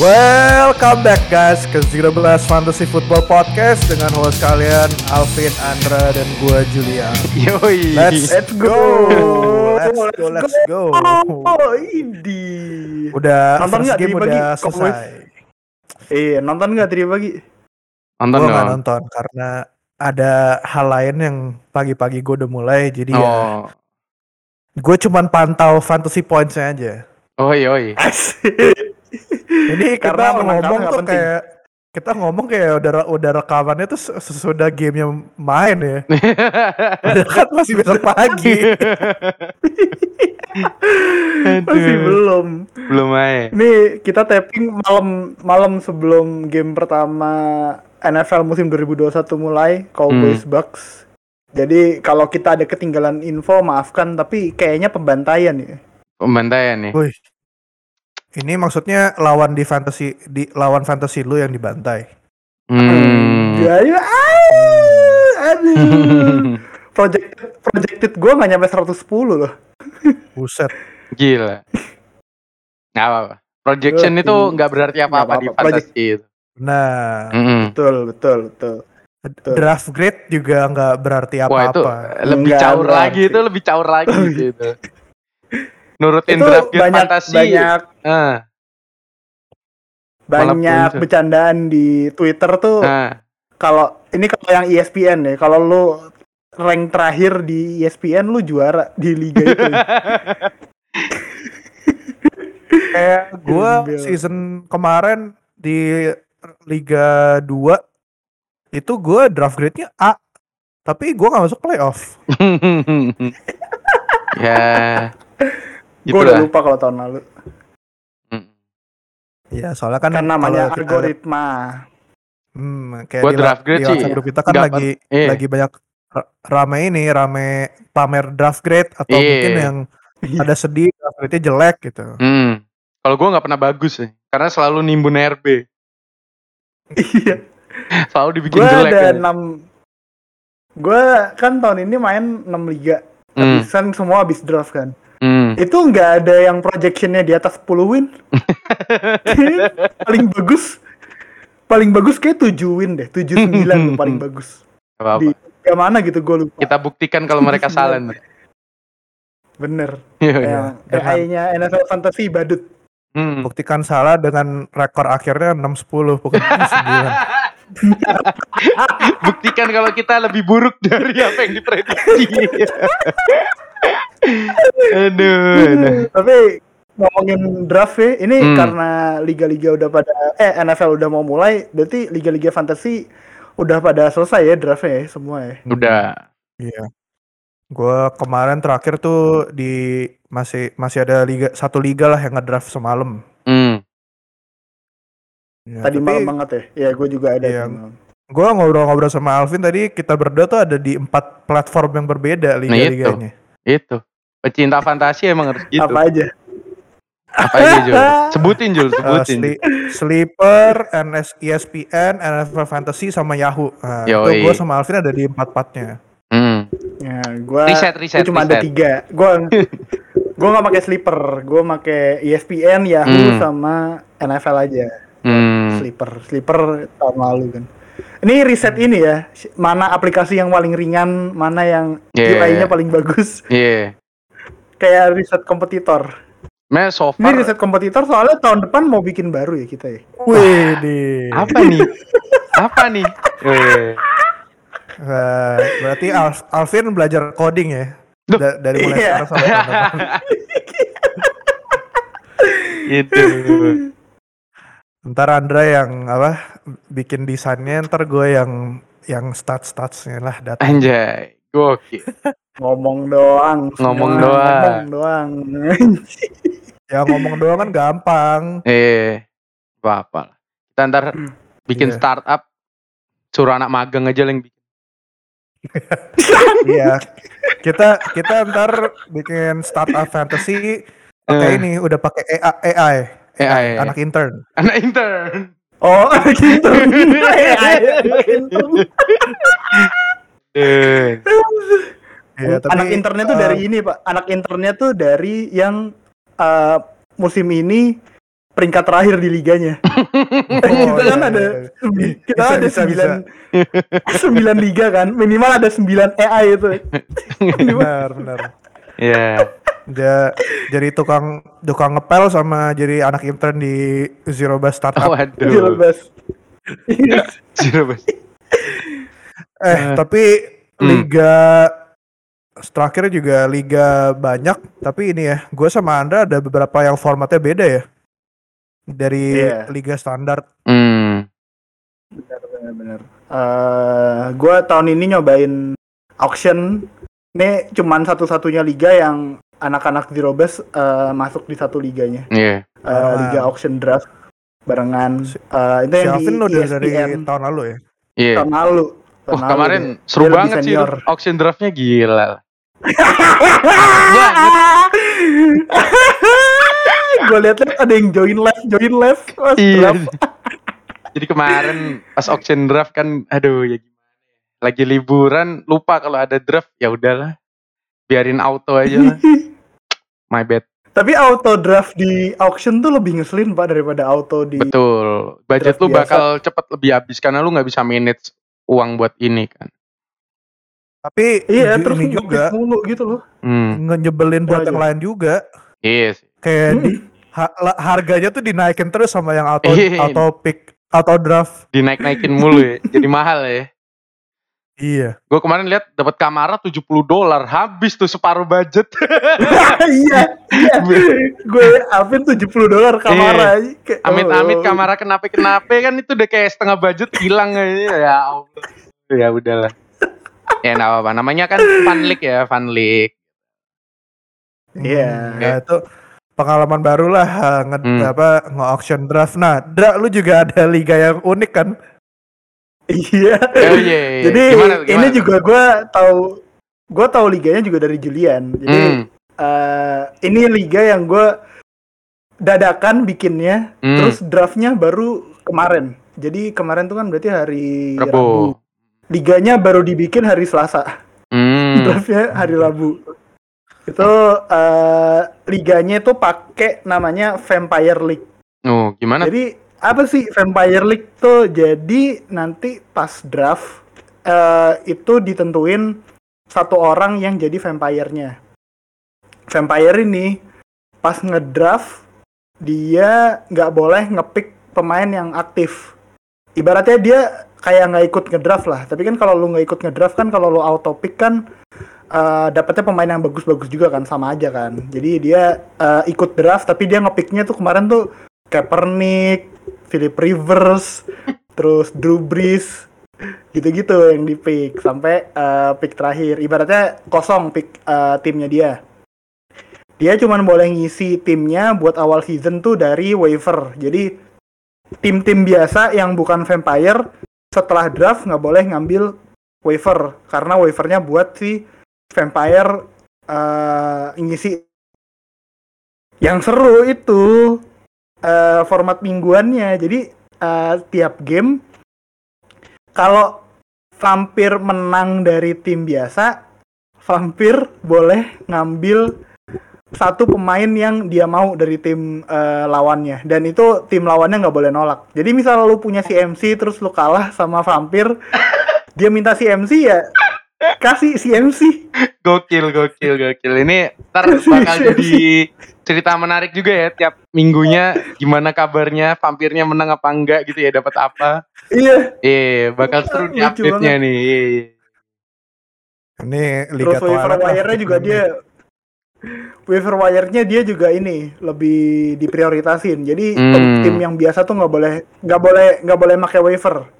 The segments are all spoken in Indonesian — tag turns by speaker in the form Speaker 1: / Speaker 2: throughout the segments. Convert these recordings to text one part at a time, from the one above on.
Speaker 1: Welcome back guys ke 13 Fantasy Football Podcast dengan host kalian Alvin, Andra, dan gua Julia.
Speaker 2: Yoi.
Speaker 1: Let's,
Speaker 3: Let's go.
Speaker 1: Let's go, let's go.
Speaker 3: Oh, ini.
Speaker 1: Udah
Speaker 3: Nonton
Speaker 1: first
Speaker 3: nggak
Speaker 1: game
Speaker 3: tadi
Speaker 1: udah
Speaker 3: pagi,
Speaker 1: selesai.
Speaker 3: Iya, nonton nggak tadi pagi?
Speaker 2: Nonton dong.
Speaker 1: nonton karena ada hal lain yang pagi-pagi gue udah mulai jadi ya
Speaker 2: Oh.
Speaker 1: gue cuman pantau fantasy points-nya aja.
Speaker 2: Oi oi.
Speaker 1: Ini kita
Speaker 3: Karena kalah
Speaker 1: ngomong tuh
Speaker 3: penting.
Speaker 1: kayak kita ngomong kayak udah udah rekamannya tuh ses- sesudah gamenya main ya. Udah kan masih besok pagi.
Speaker 3: Masih belum.
Speaker 2: Belum aja.
Speaker 3: Nih kita tapping malam malam sebelum game pertama NFL musim 2021 mulai Cowboys Bucks. Jadi kalau kita ada ketinggalan info maafkan tapi kayaknya pembantaian ya.
Speaker 2: Pembantaian nih.
Speaker 1: Wih. Ini maksudnya lawan di fantasy di lawan fantasy lu yang dibantai.
Speaker 2: Hmm.
Speaker 3: Jadi ah, aduh. Projected projected gue nggak nyampe 110 loh.
Speaker 1: Buset.
Speaker 2: Gila. Nggak apa-apa. Projection itu nggak berarti apa-apa di.
Speaker 3: Project-
Speaker 2: fantasi itu.
Speaker 1: Nah,
Speaker 2: Mm-mm.
Speaker 3: Betul, betul, betul. Betul.
Speaker 1: draft grade juga nggak berarti
Speaker 2: Wah itu
Speaker 1: apa-apa.
Speaker 2: lebih
Speaker 3: Nggak
Speaker 2: caur
Speaker 3: berarti.
Speaker 2: lagi itu lebih caur lagi gitu. Nurutin
Speaker 3: Itu
Speaker 2: draft
Speaker 3: banyak
Speaker 2: fantasi.
Speaker 3: banyak
Speaker 2: Malah
Speaker 3: banyak bercandaan di Twitter tuh
Speaker 2: ah.
Speaker 3: kalau ini kalau yang ESPN ya kalau lu rank terakhir di ESPN lu juara di liga itu
Speaker 1: Kayak gua
Speaker 3: Gembel.
Speaker 1: season kemarin di Liga 2 itu gua draft grade-nya A. Tapi gua nggak masuk playoff.
Speaker 2: ya.
Speaker 3: Gue udah lupa kalau tahun lalu.
Speaker 1: Iya, soalnya kan
Speaker 3: kan namanya
Speaker 1: kita-
Speaker 3: algoritma
Speaker 1: Hmm, kayak
Speaker 2: Gua
Speaker 1: di,
Speaker 2: draft grade
Speaker 1: di
Speaker 2: sih,
Speaker 1: WhatsApp grup kita kan
Speaker 2: nggak
Speaker 1: lagi
Speaker 2: Iya.
Speaker 1: lagi banyak ra- rame ini, rame pamer draft grade atau
Speaker 2: Iya.
Speaker 1: mungkin yang ada sedih draft grade-nya jelek gitu.
Speaker 2: Hmm. Kalau gue nggak pernah bagus sih, karena selalu nimbun RB,
Speaker 3: iya
Speaker 2: selalu dibikin
Speaker 3: gue
Speaker 2: jelek.
Speaker 3: ada
Speaker 2: ya.
Speaker 3: enam gue kan tahun ini main 6 liga
Speaker 2: Hmm.
Speaker 3: kan semua habis draft kan
Speaker 2: Hmm.
Speaker 3: itu nggak ada yang projectionnya di atas 10 win paling bagus paling bagus kayak 7 win deh 7 9 tuh paling bagus
Speaker 2: Gak apa-apa.
Speaker 3: di yang mana gitu gue lupa
Speaker 2: Kita buktikan kalau mereka salah. nih.
Speaker 3: bener
Speaker 2: Iya, iya.
Speaker 3: yang
Speaker 1: dengan-
Speaker 3: AI-nya NFL Fantasy badut
Speaker 2: Hmm.
Speaker 1: Buktikan salah dengan rekor akhirnya 6-10 bukan 9.
Speaker 2: Buktikan kalau kita lebih buruk dari apa yang diprediksi. aduh, aduh.
Speaker 3: tapi ngomongin draft ya ini
Speaker 2: Hmm.
Speaker 3: karena liga-liga udah pada eh NFL udah mau mulai berarti liga-liga fantasy udah pada selesai ya draftnya ya semua ya
Speaker 2: Udah.
Speaker 1: Iya. Gua kemarin terakhir tuh di masih masih ada liga satu liga lah yang ngedraft semalam.
Speaker 2: Hmm.
Speaker 1: Ya,
Speaker 3: tadi
Speaker 1: tapi
Speaker 3: malam banget ya ya gue juga ada
Speaker 1: Iya. gua ngobrol-ngobrol sama Alvin tadi kita berdua tuh ada di empat platform yang berbeda liga-liganya.
Speaker 2: Itu. Pecinta fantasi emang harus gitu.
Speaker 3: apa aja
Speaker 2: Apa aja Jul? Sebutin Jul,
Speaker 1: Eh,
Speaker 2: sebutin.
Speaker 1: Sli- Sleeper, NS, ESPN, NFL Fantasy sama Yahoo. Nah, itu gue sama Alvin ada di empat-empatnya.
Speaker 2: Hmm.
Speaker 3: ya gue
Speaker 2: Riset, riset,
Speaker 3: cuma ada
Speaker 2: riset.
Speaker 3: tiga gue gue nggak pakai sleeper gue pakai ESPN Yahoo
Speaker 2: Hmm.
Speaker 3: sama NFL aja
Speaker 2: Hmm.
Speaker 3: sleeper sleeper tahun lalu kan ini riset ini ya mana aplikasi yang paling ringan mana yang
Speaker 2: Yeah.
Speaker 3: UI-nya paling bagus
Speaker 2: Iya.
Speaker 3: kayak riset kompetitor
Speaker 2: Men so
Speaker 3: ini
Speaker 2: far
Speaker 3: riset kompetitor soalnya tahun depan mau bikin baru ya kita ya
Speaker 1: Wih, di.
Speaker 2: apa nih? Apa nih?
Speaker 1: Berarti Al- Alvin belajar coding ya? Da- dari mulai
Speaker 3: Iya.
Speaker 1: sekarang sampai tahun depan.
Speaker 2: Itu.
Speaker 1: Ntar Andra yang apa bikin desainnya, ntar gue yang yang stats statsnya lah data.
Speaker 2: Anjay. Gokil.
Speaker 3: ngomong doang
Speaker 2: Ngomong doang.
Speaker 3: ngomong doang
Speaker 1: Ya ngomong doang kan gampang.
Speaker 2: Eh. Apa-apa lah. Kita ntar bikin
Speaker 1: Iya.
Speaker 2: startup suruh anak magang aja yang bikin.
Speaker 1: Iya. Kita kita ntar bikin startup fantasy pakai
Speaker 2: Eh.
Speaker 1: ini udah pakai AI, AI,
Speaker 2: AI.
Speaker 1: anak intern.
Speaker 2: Anak intern.
Speaker 3: oh gitu Intern.
Speaker 2: Eh.
Speaker 1: Iya, tapi
Speaker 3: anak internnya tuh
Speaker 1: eh,
Speaker 3: dari ini pak anak internnya tuh dari yang eh, musim ini peringkat terakhir di liganya.
Speaker 1: Oh,
Speaker 3: kita kan
Speaker 1: iya,
Speaker 3: ada
Speaker 1: iya.
Speaker 3: kita
Speaker 1: Bisa,
Speaker 3: ada
Speaker 1: bisa,
Speaker 3: sembilan sembilan liga kan minimal ada sembilan EA itu.
Speaker 1: benar benar
Speaker 2: Iya.
Speaker 1: Dia jadi tukang tukang ngepel sama jadi anak intern di Zero Bus Startup
Speaker 3: Gila,
Speaker 2: Waduh.
Speaker 3: Bas. Iya.
Speaker 2: Zero bus.
Speaker 1: eh
Speaker 2: Eh.
Speaker 1: tapi
Speaker 2: Hmm.
Speaker 1: liga terakhir juga liga banyak tapi ini ya gue sama Andra ada beberapa yang formatnya beda ya dari
Speaker 3: Iya.
Speaker 1: liga standar
Speaker 2: Hmm.
Speaker 3: Benar benar benar. Eh, gua tahun ini nyobain auction. Ini cuman satu-satunya liga yang anak-anak Zero Base eh, masuk di satu liganya.
Speaker 2: Iya.
Speaker 3: Eh,
Speaker 1: Ah.
Speaker 3: liga auction draft barengan. Eh, itu
Speaker 1: si
Speaker 3: yang di
Speaker 1: Alvin udah dari
Speaker 3: ESPN
Speaker 1: tahun lalu ya
Speaker 2: Iya.
Speaker 3: tahun lalu. Tahun
Speaker 2: Wah
Speaker 3: lalu
Speaker 2: kemarin
Speaker 3: dia.
Speaker 2: seru
Speaker 3: Dia
Speaker 2: banget sih auction draftnya gila.
Speaker 3: gue liat-liat ada yang join live, join live. Mas,
Speaker 2: Iya. Jadi kemarin pas auction draft kan, aduh ya gimana? ya. Lagi liburan lupa kalau ada draft ya udahlah, biarin auto aja lah. My bad.
Speaker 3: Tapi auto draft di auction tuh lebih ngeselin pak daripada auto di
Speaker 2: Betul. Budget lu
Speaker 3: biasa.
Speaker 2: bakal cepet lebih habis karena lu nggak bisa manage uang buat ini kan.
Speaker 1: tapi
Speaker 3: Iya, terus
Speaker 1: ini juga
Speaker 3: mulu gitu loh.
Speaker 2: Hmm.
Speaker 1: ngejebelin buat yang
Speaker 3: iya.
Speaker 1: lain juga
Speaker 2: Iya sih.
Speaker 1: kayak
Speaker 3: Hmm.
Speaker 1: di ha- harganya tuh dinaikin terus sama yang auto
Speaker 2: Iya.
Speaker 1: auto pick auto draft
Speaker 2: Dinaik-naikin mulu ya. Jadi mahal ya.
Speaker 1: Iya
Speaker 2: Gue kemarin lihat dapat kamera 70 dolar, habis tuh separuh budget.
Speaker 3: iya, iya. Gue Alvin 70 dolar kamera. Kayak,
Speaker 2: Iya. Amit-amit
Speaker 3: oh.
Speaker 2: kamera kenapa-kenapa kan itu udah kayak setengah budget hilang aja. Ya Allah. Ya udahlah. Ya enggak apa-apa. Namanya kan fun league ya, fun league.
Speaker 3: Iya.
Speaker 1: Hmm, ya itu pengalaman baru lah ha, nge
Speaker 2: Hmm.
Speaker 1: apa nge-auction draft nah Dra lu juga ada liga yang unik kan
Speaker 3: Iya.
Speaker 2: Oh iya. iya.
Speaker 3: Jadi
Speaker 2: Gimana,
Speaker 3: ini juga gue tahu gue tahu liganya juga dari Julian. Jadi
Speaker 2: Hmm.
Speaker 3: eh, ini liga yang gue dadakan bikinnya,
Speaker 2: Hmm.
Speaker 3: terus draftnya baru kemarin. Jadi kemarin tuh kan berarti hari Rabu.
Speaker 2: Rabu.
Speaker 3: Liganya baru dibikin hari Selasa.
Speaker 2: Hmm.
Speaker 3: Draftnya hari Rabu. Itu eh, liganya itu pakai namanya Vampire League.
Speaker 2: Oh, gimana?
Speaker 3: Jadi apa sih Vampire League tuh? Jadi nanti pas draft eh, itu ditentuin satu orang yang jadi vampire-nya. Vampire ini pas ngedraft dia nggak boleh ngepick pemain yang aktif. Ibaratnya dia kayak nggak ikut ngedraft lah. Tapi kan kalau lu nggak ikut ngedraft kan kalau lu auto pick kan eh, dapetnya pemain yang bagus-bagus juga kan sama aja kan. Jadi dia eh, ikut draft tapi dia ngepicknya tuh kemarin tuh Kaepernick, Philip Rivers, terus Drew Brees, gitu-gitu yang di pick sampai eh, pick terakhir. Ibaratnya kosong pick eh, timnya dia. Dia cuma boleh ngisi timnya buat awal season tuh dari waiver. Jadi tim-tim biasa yang bukan vampire setelah draft nggak boleh ngambil waiver karena waivernya buat si vampire eh, ngisi. Yang seru itu eh, format mingguannya. Jadi eh, tiap game kalau vampir menang dari tim biasa, vampir boleh ngambil satu pemain yang dia mau dari tim eh, lawannya dan itu tim lawannya nggak boleh nolak. Jadi misal lu punya CMC terus lu kalah sama vampir, dia minta CMC ya kasih CMC.
Speaker 2: Gokil, gokil, gokil. Ini ntar
Speaker 3: Iya,
Speaker 2: bakal jadi cerita menarik juga ya tiap minggunya gimana kabarnya vampirnya menang apa enggak gitu ya dapat apa.
Speaker 3: Iya.
Speaker 2: Eh, bakal seru nih
Speaker 3: Lucu
Speaker 2: update-nya nih. Iya, iya.
Speaker 1: ini liga
Speaker 3: Terus wire-nya juga dia waiver wire-nya dia juga ini lebih diprioritasin. Jadi
Speaker 2: Hmm.
Speaker 3: tim yang biasa tuh nggak boleh nggak boleh nggak boleh pakai waiver.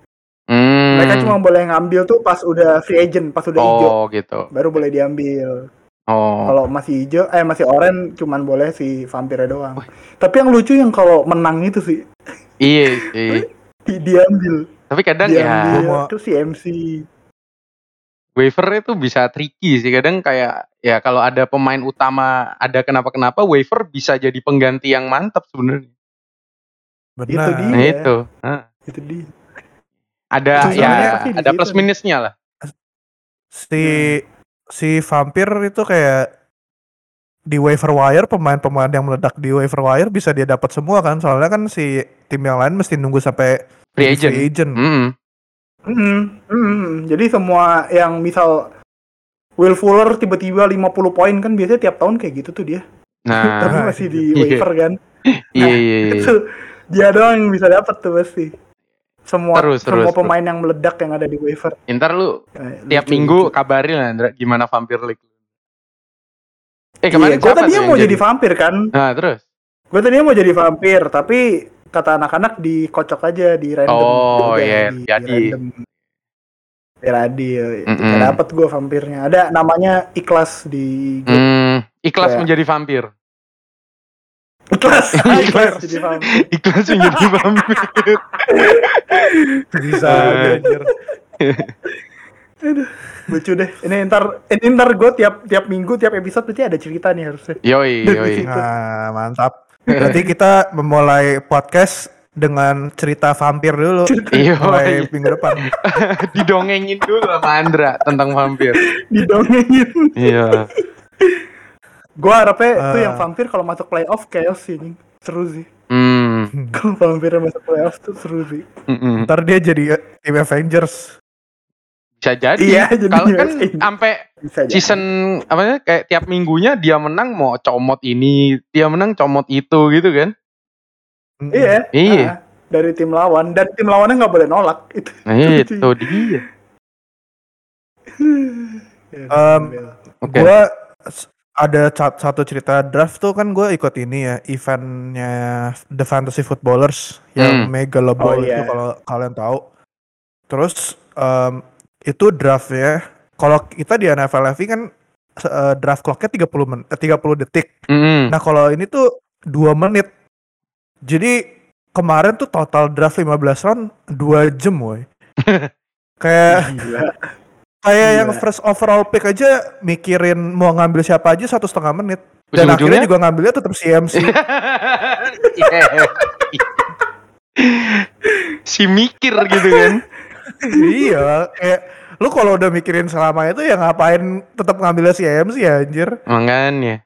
Speaker 2: Hmm.
Speaker 3: Mereka cuma boleh ngambil tuh pas udah free agent, pas udah hijau
Speaker 2: Oh, gitu.
Speaker 3: baru boleh diambil.
Speaker 2: Oh.
Speaker 3: Kalau masih hijau eh masih oranye cuman boleh si vampirnya doang. Tapi yang lucu yang kalau menang itu sih
Speaker 2: Iya, sih.
Speaker 3: di- diambil.
Speaker 2: Tapi kadang ya
Speaker 3: Diambil
Speaker 1: mau-
Speaker 3: itu si MC.
Speaker 2: waiver itu bisa tricky sih. Kadang kayak ya kalau ada pemain utama ada kenapa-kenapa waiver bisa jadi pengganti yang mantap sebenarnya.
Speaker 1: benar
Speaker 3: Itu dia.
Speaker 2: Nah,
Speaker 3: Iya.
Speaker 2: itu. Nah,
Speaker 3: Itu dia.
Speaker 2: Ada ya ada plus minusnya lah.
Speaker 1: si si vampir itu kayak di waiver wire pemain-pemain yang meledak di waiver wire bisa dia dapat semua kan soalnya kan si tim yang lain mesti nunggu sampai
Speaker 2: Free agent.
Speaker 1: free agent.
Speaker 3: Mm, mm, jadi semua yang misal Will Fuller tiba-tiba 50 poin kan biasanya tiap tahun kayak gitu tuh dia.
Speaker 2: Nah,
Speaker 3: Tapi masih di
Speaker 2: Iya.
Speaker 3: waiver kan.
Speaker 2: iya iya iya.
Speaker 3: Itu dia doang yang bisa dapat tuh pasti. Semua
Speaker 2: Terus,
Speaker 3: semua
Speaker 2: terus,
Speaker 3: pemain yang meledak yang ada di waiver.
Speaker 2: Ntar lu
Speaker 3: Eh,
Speaker 2: tiap
Speaker 3: lucu,
Speaker 2: minggu
Speaker 3: lucu.
Speaker 2: kabarin lah Andra gimana Vampir League. Eh
Speaker 3: Iya,
Speaker 2: kemarin
Speaker 3: gue
Speaker 2: siapa
Speaker 3: tadinya
Speaker 2: tuh
Speaker 3: mau
Speaker 2: yang
Speaker 3: jadi vampir kan.
Speaker 2: Nah, terus.
Speaker 3: Gue tadinya mau jadi vampir, tapi kata anak-anak dikocok aja di random.
Speaker 2: Oh, iya,
Speaker 3: di,
Speaker 2: jadi.
Speaker 3: di random. Adil.
Speaker 2: Mm-mm.
Speaker 3: Gak dapet gue vampirnya. Ada namanya ikhlas di.
Speaker 2: Hmm, ikhlas
Speaker 3: Kayak-
Speaker 2: menjadi vampir.
Speaker 3: Ikhlas.
Speaker 2: Ikhlas.
Speaker 3: ikhlas jadi vampir.
Speaker 2: Ikhlas menjadi vampir.
Speaker 1: Bisa anjir.
Speaker 3: Lucu deh. Ini ntar, ini ntar gue tiap tiap minggu tiap episode berarti ada cerita nih harusnya.
Speaker 2: Yoi, yoi.
Speaker 1: Nah, mantap. Berarti kita memulai podcast dengan cerita vampir dulu.
Speaker 2: Iya,
Speaker 1: Mulai minggu depan.
Speaker 2: Didongengin dulu sama Andra tentang vampir.
Speaker 3: Didongengin.
Speaker 2: Iya.
Speaker 3: Gue harapnya tuh
Speaker 1: Eh.
Speaker 3: yang vampir kalau masuk playoff chaos sih. Seru sih.
Speaker 2: Hmm.
Speaker 3: Kalau vampir masuk playoff tuh seru sih.
Speaker 2: mm-mm.
Speaker 1: Ntar dia jadi eh, tim Avengers.
Speaker 2: Bisa jadi.
Speaker 3: Iya, jadi
Speaker 2: Kalau kan sampai
Speaker 3: Bisa jadi.
Speaker 2: season apa namanya kayak tiap minggunya dia menang mau comot ini, dia menang comot itu gitu kan.
Speaker 1: Mm.
Speaker 3: Iya.
Speaker 2: Iya.
Speaker 3: ah, dari tim lawan dan tim lawannya nggak boleh nolak itu.
Speaker 2: Nah, itu dia.
Speaker 3: Ya,
Speaker 1: Em,
Speaker 2: Oke.
Speaker 1: Gua ada satu cerita draft tuh kan gue ikut ini ya eventnya The Fantasy Footballers yang
Speaker 2: Hmm.
Speaker 1: Mega Lobo
Speaker 3: Oh, iya.
Speaker 1: itu kalau kalian tahu. Terus em, itu draftnya kalau kita di NFL FI kan eh, draft clocknya 30 men eh, 30 detik.
Speaker 2: Mm-mm.
Speaker 1: Nah kalau ini tuh 2 menit. Jadi kemarin tuh total draft 15 round 2 jam woy. Kayak. Kayak yang
Speaker 3: Gila.
Speaker 1: first overall pick aja mikirin mau ngambil siapa aja satu setengah menit. Dan
Speaker 2: Ujung-ujungnya-
Speaker 1: akhirnya juga ngambilnya tetap CMC.
Speaker 2: Iya. si mikir gitu kan.
Speaker 1: iya, kayak lu kalau udah mikirin selama itu ya ngapain tetap ngambilnya CMC ya anjir.
Speaker 2: Makanya.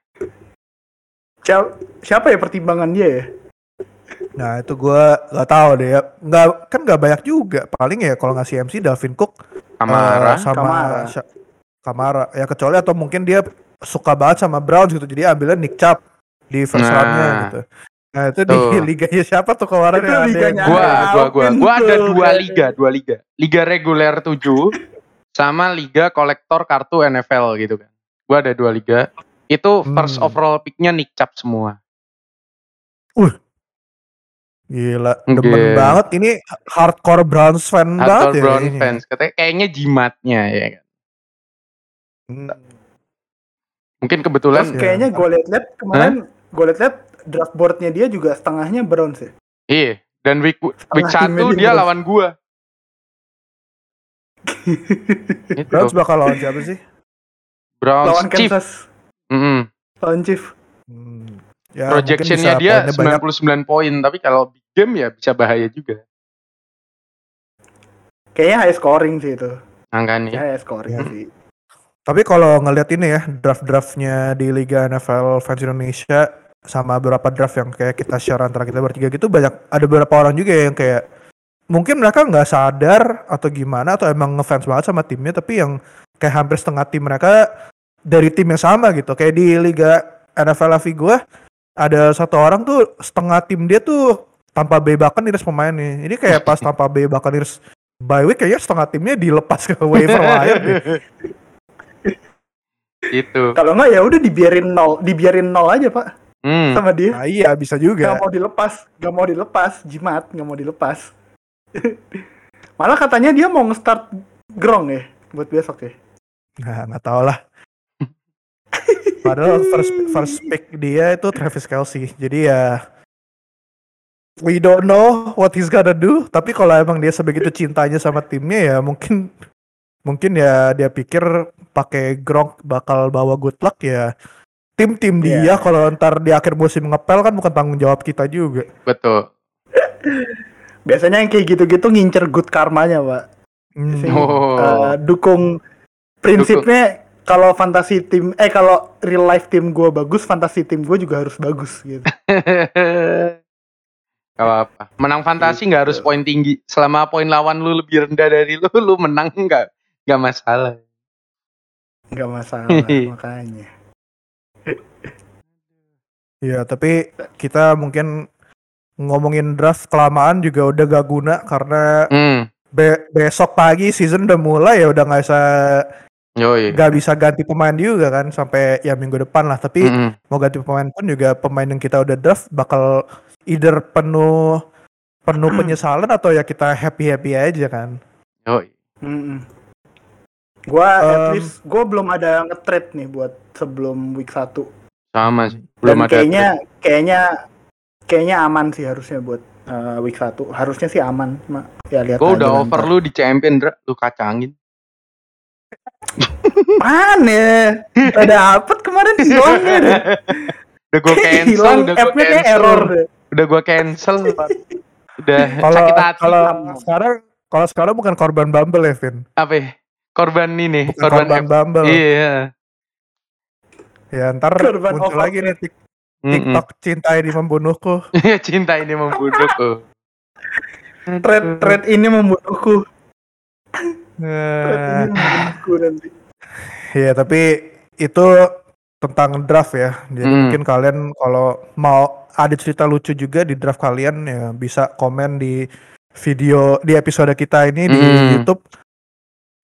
Speaker 3: Sia- Siapa ya pertimbangan dia ya?
Speaker 1: Nah itu gua nggak tahu deh ya. Nggak kan nggak banyak juga. Paling ya kalau nggak CMC Dalvin Cook
Speaker 2: Kamara.
Speaker 1: eh, sama
Speaker 3: Kamara.
Speaker 1: Kamara. Ya kecuali atau mungkin dia suka banget sama Browns gitu. Jadi ambilnya Nick Chubb di first
Speaker 2: Nah.
Speaker 1: roundnya gitu. Nah itu di
Speaker 2: Tuh.
Speaker 1: liganya siapa tuh kemarin
Speaker 3: Itu
Speaker 1: yang ada
Speaker 3: liganya
Speaker 1: yang-
Speaker 2: gua gua gua gua ada dua liga dua liga liga reguler 7 sama liga kolektor kartu NFL gitu kan gua ada dua liga itu first
Speaker 1: Hmm.
Speaker 2: overall picknya Nick Chubb semua
Speaker 1: Gila, demen banget ini hardcore Browns fan banget
Speaker 2: Hardcore
Speaker 1: ya
Speaker 2: Brown
Speaker 1: kayaknya.
Speaker 2: fans katanya kayaknya jimatnya ya kan
Speaker 1: Hmm.
Speaker 2: mungkin kebetulan
Speaker 3: Terus kayaknya gue liat-liat kemarin gue liat-liat draft boardnya dia juga setengahnya Browns ya.
Speaker 2: iya dan week week satu dia
Speaker 3: Browns.
Speaker 2: lawan gua itu
Speaker 1: Browns bakal lawan siapa sih?
Speaker 2: Browns
Speaker 3: lawan
Speaker 2: Chief
Speaker 3: Kansas,
Speaker 2: Mm-mm.
Speaker 3: lawan Chief.
Speaker 1: Hmm. Ya,
Speaker 2: projectionnya dia
Speaker 1: poinnya banyak.
Speaker 2: 99 poin tapi kalau big game ya bisa bahaya juga
Speaker 3: Kayaknya high scoring sih itu.
Speaker 2: angkanya
Speaker 3: high scoring
Speaker 1: Ya.
Speaker 3: sih.
Speaker 1: Tapi kalau ngeliat ini ya draft-draftnya di Liga NFL Fans Indonesia sama beberapa draft yang kayak kita share antara kita bertiga gitu banyak ada beberapa orang juga yang kayak mungkin mereka nggak sadar atau gimana atau emang ngefans banget sama timnya tapi yang kayak hampir setengah tim mereka dari tim yang sama gitu kayak di Liga NFL LV gue ada satu orang tuh setengah tim dia tuh tanpa B Buccaneers pemainnya ini kayak pas tanpa B Buccaneers bye week kayaknya setengah timnya dilepas ke waiver wire deh.
Speaker 2: itu
Speaker 3: Kalau nggak ya udah dibiarin nol, dibiarin nol aja pak
Speaker 2: hmm.
Speaker 3: sama dia.
Speaker 1: Nah iya bisa juga.
Speaker 3: Gak mau dilepas, gak mau dilepas, jimat gak mau dilepas. Malah katanya dia mau nge-start Grong ya buat besok ya.
Speaker 1: Nah, nggak tahu lah. Padahal first first pick dia itu Travis Kelsey. Jadi ya we don't know what he's gonna do. Tapi kalau emang dia sebegitu cintanya sama timnya ya mungkin mungkin ya dia pikir pakai Gronk bakal bawa good luck ya. Tim-tim dia
Speaker 3: Iya.
Speaker 1: kalau ntar di akhir musim ngepel kan bukan tanggung jawab kita juga.
Speaker 2: betul
Speaker 3: Biasanya yang kayak gitu-gitu ngincer good karmanya pak.
Speaker 1: Hmm.
Speaker 3: Biasanya,
Speaker 2: Oh.
Speaker 3: eh, dukung prinsipnya kalau fantasi tim eh kalau real life tim gue bagus, fantasi tim gue juga harus bagus gitu.
Speaker 2: Gak apa-apa. Menang fantasi nggak harus poin tinggi. Selama poin lawan lu lebih rendah dari lu, lu menang nggak nggak masalah.
Speaker 3: Nggak masalah makanya.
Speaker 1: Iya, tapi kita mungkin ngomongin draft kelamaan juga udah gak guna karena
Speaker 2: Hmm.
Speaker 1: be- besok pagi season udah mulai ya udah nggak nggak bisa ganti pemain juga kan sampai ya minggu depan lah. Tapi
Speaker 2: Mm-mm.
Speaker 1: mau ganti pemain pun juga pemain yang kita udah draft bakal either penuh penuh penyesalan atau ya kita happy happy aja kan.
Speaker 2: Yoi.
Speaker 3: Mm-mm. Gua at
Speaker 1: Um,
Speaker 3: least gua belum ada nge-trade nih buat sebelum week 1.
Speaker 2: Sama sih.
Speaker 3: Dan
Speaker 2: Belum ada.
Speaker 3: kayaknya kayaknya kayaknya aman sih harusnya buat uh, week 1. Harusnya sih aman. Ma- Ya lihat
Speaker 2: Gue udah
Speaker 3: nanti.
Speaker 2: over lu di champion, Dra. Lu kacangin.
Speaker 3: Mana? Udah dapet kemarin hilangnya deh.
Speaker 2: Udah gue cancel,
Speaker 3: Hilang
Speaker 2: udah gue cancel.
Speaker 3: error deh.
Speaker 2: Udah gue cancel. udah
Speaker 1: Kalau
Speaker 2: sakit hati.
Speaker 1: kalau sekarang kalau sekarang bukan korban Bumble ya, Vin.
Speaker 2: Apa ya? Korban ini,
Speaker 1: Bukan
Speaker 2: korban,
Speaker 1: korban. Bumble.
Speaker 2: Iya.
Speaker 1: Ya ntar
Speaker 3: Korban
Speaker 1: muncul lagi nih tik-
Speaker 2: Mm-mm.
Speaker 1: TikTok cinta ini membunuhku.
Speaker 2: Cinta ini membunuhku.
Speaker 3: Thread thread ini membunuhku. Ini
Speaker 1: Eh,
Speaker 3: nanti.
Speaker 1: ya tapi itu tentang draft ya. Jadi
Speaker 2: Hmm.
Speaker 1: mungkin kalian kalau mau ada cerita lucu juga di draft kalian ya bisa komen di video di episode kita ini di
Speaker 2: Hmm.
Speaker 1: YouTube.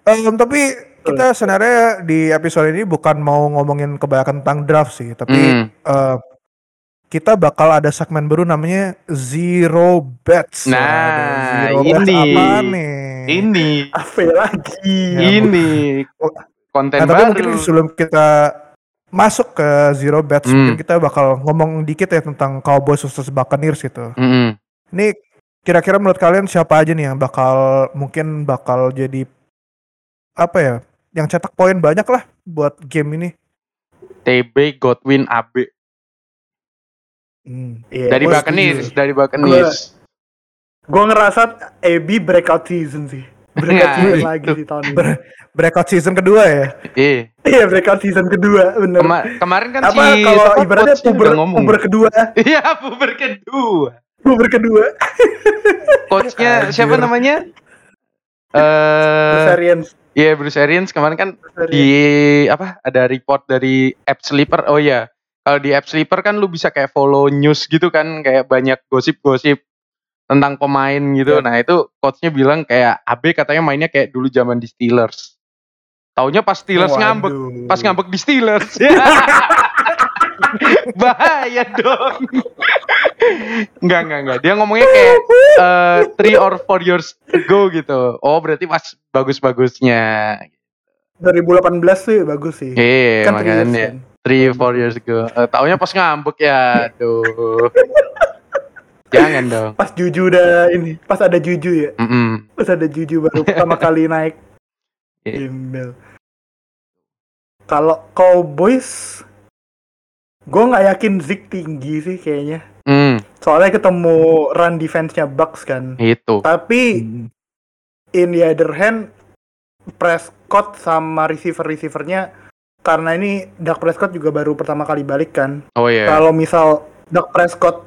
Speaker 1: Em, tapi kita sebenarnya di episode ini bukan mau ngomongin kebanyakan tentang draft sih, tapi
Speaker 2: Hmm.
Speaker 1: eh, kita bakal ada segmen baru namanya Zero Bets.
Speaker 2: Nah,
Speaker 1: Waduh, Zero Bets
Speaker 2: ini.
Speaker 1: apaan nih?
Speaker 2: Ini,
Speaker 3: Apa lagi?
Speaker 2: ini konten
Speaker 1: Nah, tapi
Speaker 2: baru.
Speaker 1: mungkin sebelum kita masuk ke Zero Bets,
Speaker 2: Hmm.
Speaker 1: mungkin kita bakal ngomong dikit ya tentang Cowboys versus Buccaneers gitu.
Speaker 2: Mm-mm.
Speaker 1: Ini kira-kira menurut kalian siapa aja nih yang bakal mungkin bakal jadi apa ya? Yang cetak poin banyak lah buat game ini.
Speaker 2: TB Godwin AB
Speaker 1: Hmm.
Speaker 3: Iya,
Speaker 2: dari Buccaneers, dari Buccaneers.
Speaker 3: Gue ngerasa AB breakout season sih. Breakout
Speaker 2: Nah,
Speaker 3: season
Speaker 2: itu.
Speaker 3: lagi sih tahun ini.
Speaker 1: Ber- breakout season kedua ya.
Speaker 2: Iya.
Speaker 3: Iya breakout season kedua bener.
Speaker 2: Kema- kemarin kan
Speaker 3: Apa
Speaker 2: si
Speaker 3: kalau ibaratnya puber, puber kedua,
Speaker 2: Iya, puber kedua.
Speaker 3: puber kedua.
Speaker 2: Coachnya
Speaker 1: Anjir.
Speaker 2: siapa namanya? Eh,
Speaker 3: Variance.
Speaker 2: iya Bruce Arians kemarin kan di apa? Ada report dari App Sleeper. Oh iya. Kalau di App Sleeper kan lu bisa kayak follow news gitu kan, kayak banyak gosip-gosip tentang pemain gitu.
Speaker 1: Iya.
Speaker 2: Nah, itu coachnya bilang kayak AB katanya mainnya kayak dulu zaman di Steelers. Taunya pas Steelers ngambek, pas ngambek di Steelers. Bahaya dong. Enggak, enggak, enggak. Dia ngomongnya kayak eh, three or four years ago gitu. Oh, berarti pas bagus-bagusnya.
Speaker 3: 2018 sih bagus sih.
Speaker 2: Iya,
Speaker 3: kan three years
Speaker 2: makanya.
Speaker 3: kan.
Speaker 2: Three, four years ago. Eh, taunya pas ngambek ya. Aduh. Jangan dong.
Speaker 3: Pas Juju udah ini, pas ada Juju ya.
Speaker 2: Mm-mm.
Speaker 3: Pas ada Juju baru pertama kali naik.
Speaker 2: Iya.
Speaker 3: Gembel. Kalau Cowboys gue nggak yakin Zeke tinggi sih kayaknya.
Speaker 2: Mm,
Speaker 3: Soalnya ketemu run defense-nya Bucks kan.
Speaker 2: itu.
Speaker 3: Tapi
Speaker 1: Hmm.
Speaker 3: in the other hand Prescott sama receiver-receivernya karena ini Dak Prescott juga baru pertama kali balik kan.
Speaker 2: Oh iya.
Speaker 3: Kalau misal Dak Prescott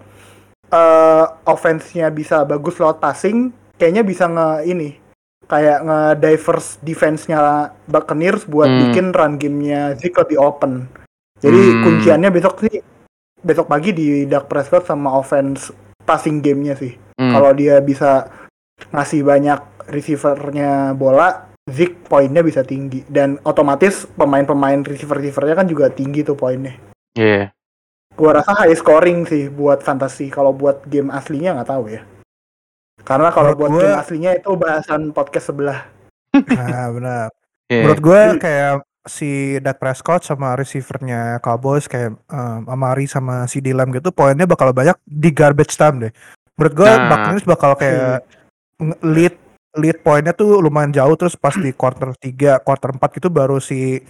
Speaker 3: eh offense-nya bisa bagus lewat passing, kayaknya bisa nge ini kayak nge diverse defense-nya Buccaneers buat
Speaker 2: Hmm.
Speaker 3: bikin run game-nya Zeke lebih open. Jadi
Speaker 2: Hmm.
Speaker 3: kunciannya besok sih besok pagi di Dak Prescott sama offense passing game-nya sih.
Speaker 2: Mm,
Speaker 3: Kalau dia bisa ngasih banyak receivernya bola, Zeke poinnya bisa tinggi dan otomatis pemain-pemain receiver-receivernya kan juga tinggi tuh poinnya.
Speaker 2: Iya.
Speaker 3: Gua rasa high scoring sih buat fantasy. Kalau buat game aslinya nggak tahu ya. Karena kalau buat
Speaker 1: gua-
Speaker 3: game aslinya itu bahasan podcast sebelah.
Speaker 1: Nah, benar.
Speaker 2: Iya.
Speaker 1: Menurut gue kayak si Dak Prescott sama receivernya Cowboys kayak um, Amari sama si Lamb gitu poinnya bakal banyak di garbage time deh. Menurut gue
Speaker 2: Nah.
Speaker 1: Buccaneers bakal kayak nge- lead lead poinnya tuh lumayan jauh terus pas di quarter 3, quarter 4 gitu baru si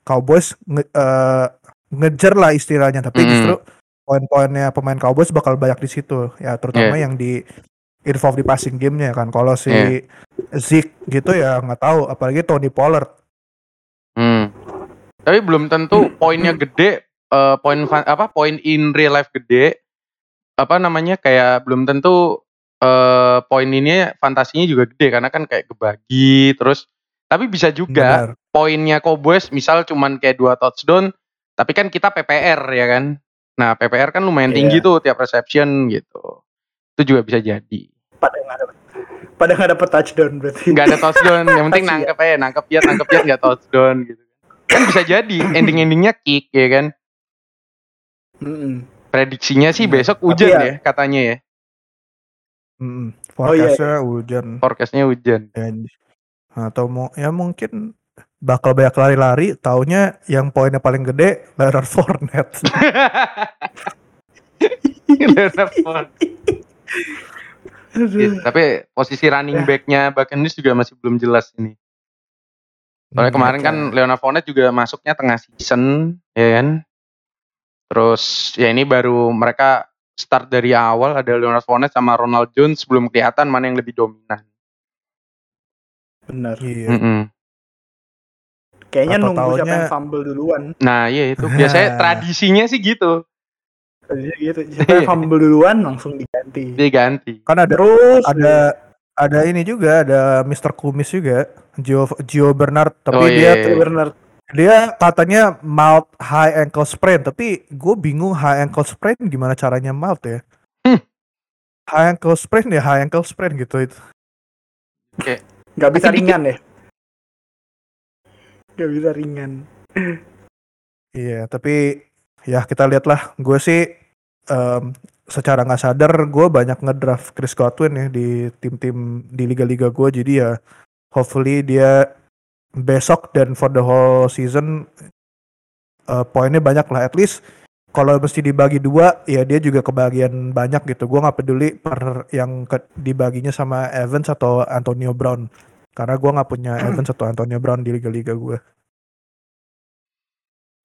Speaker 1: Cowboys nge- eh, ngejar lah istilahnya tapi
Speaker 2: Mm.
Speaker 1: justru poin-poinnya pemain Cowboys bakal banyak di situ ya terutama
Speaker 2: Yeah.
Speaker 1: yang di involve di passing gamenya kan kalau si
Speaker 2: Yeah.
Speaker 1: Zeke gitu ya nggak tahu apalagi Tony Pollard
Speaker 2: Hmm. Tapi belum tentu poinnya gede, eh, poin apa poin in real life gede. Apa namanya kayak belum tentu eh poin ini fantasinya juga gede karena kan kayak kebagi terus tapi bisa juga
Speaker 1: Benar.
Speaker 2: poinnya Cowboys misal cuman kayak dua touchdown tapi kan kita PPR ya kan. Nah, PPR kan lumayan
Speaker 3: Iya.
Speaker 2: tinggi tuh tiap reception gitu. Itu juga bisa jadi.
Speaker 3: pada nggak dapet pada nggak dapet touchdown berarti
Speaker 2: nggak ada touchdown yang penting nangkep aja nangkep ya nangkep ya nggak touchdown gitu kan bisa jadi ending endingnya kick ya kan
Speaker 3: Mm-mm.
Speaker 2: prediksinya sih besok hujan
Speaker 3: ya-
Speaker 2: ya katanya ya
Speaker 1: Mm,
Speaker 3: Oh, iya,
Speaker 1: Forecastnya hujan.
Speaker 2: forecastnya hujan
Speaker 1: Ya, atau mau ya mungkin bakal banyak lari-lari. Taunya yang poinnya paling gede Leonard Fournette.
Speaker 2: Leonard Fournette. Iya, tapi posisi running backnya Buccaneers juga masih belum jelas ini soalnya
Speaker 1: Hmm,
Speaker 2: kemarin kan Leonard Fournette juga masuknya tengah season ya kan terus ya ini baru mereka start dari awal ada Leonard Fournette sama Ronald Jones belum kelihatan mana yang lebih dominan
Speaker 3: benar
Speaker 1: Iya.
Speaker 2: Mm-mm.
Speaker 3: Kayaknya
Speaker 1: Atau
Speaker 3: nunggu siapa
Speaker 1: taunya-
Speaker 3: yang fumble duluan.
Speaker 2: Nah iya itu. Biasanya tradisinya sih gitu.
Speaker 3: Tadinya gitu. Siapa yang fumble duluan langsung diganti.
Speaker 2: Diganti.
Speaker 1: Kan ada
Speaker 3: terus
Speaker 1: ada ada ini juga ada Mr. Kumis juga. Gio Gio Bernard. Tapi
Speaker 2: Oh,
Speaker 1: dia
Speaker 2: iya.
Speaker 1: tuh
Speaker 3: benar
Speaker 1: dia katanya mild high ankle sprain. Tapi gue bingung high ankle sprain gimana caranya mild ya.
Speaker 2: Hmm.
Speaker 1: high ankle sprain ya high ankle sprain gitu. Itu
Speaker 3: nggak bisa
Speaker 2: Tapi dikit.
Speaker 3: ringan ya nggak bisa ringan.
Speaker 1: Iya tapi ya kita lihatlah. Gue sih em, secara nggak sadar gue banyak ngedraft Chris Godwin ya di tim-tim di liga-liga gue jadi ya hopefully dia besok dan for the whole season eh, poinnya banyak lah. At least kalau mesti dibagi dua ya dia juga kebagian banyak gitu. Gue nggak peduli per yang ke- dibaginya sama Evans atau Antonio Brown karena gue nggak punya Evans atau Antonio Brown di liga-liga gue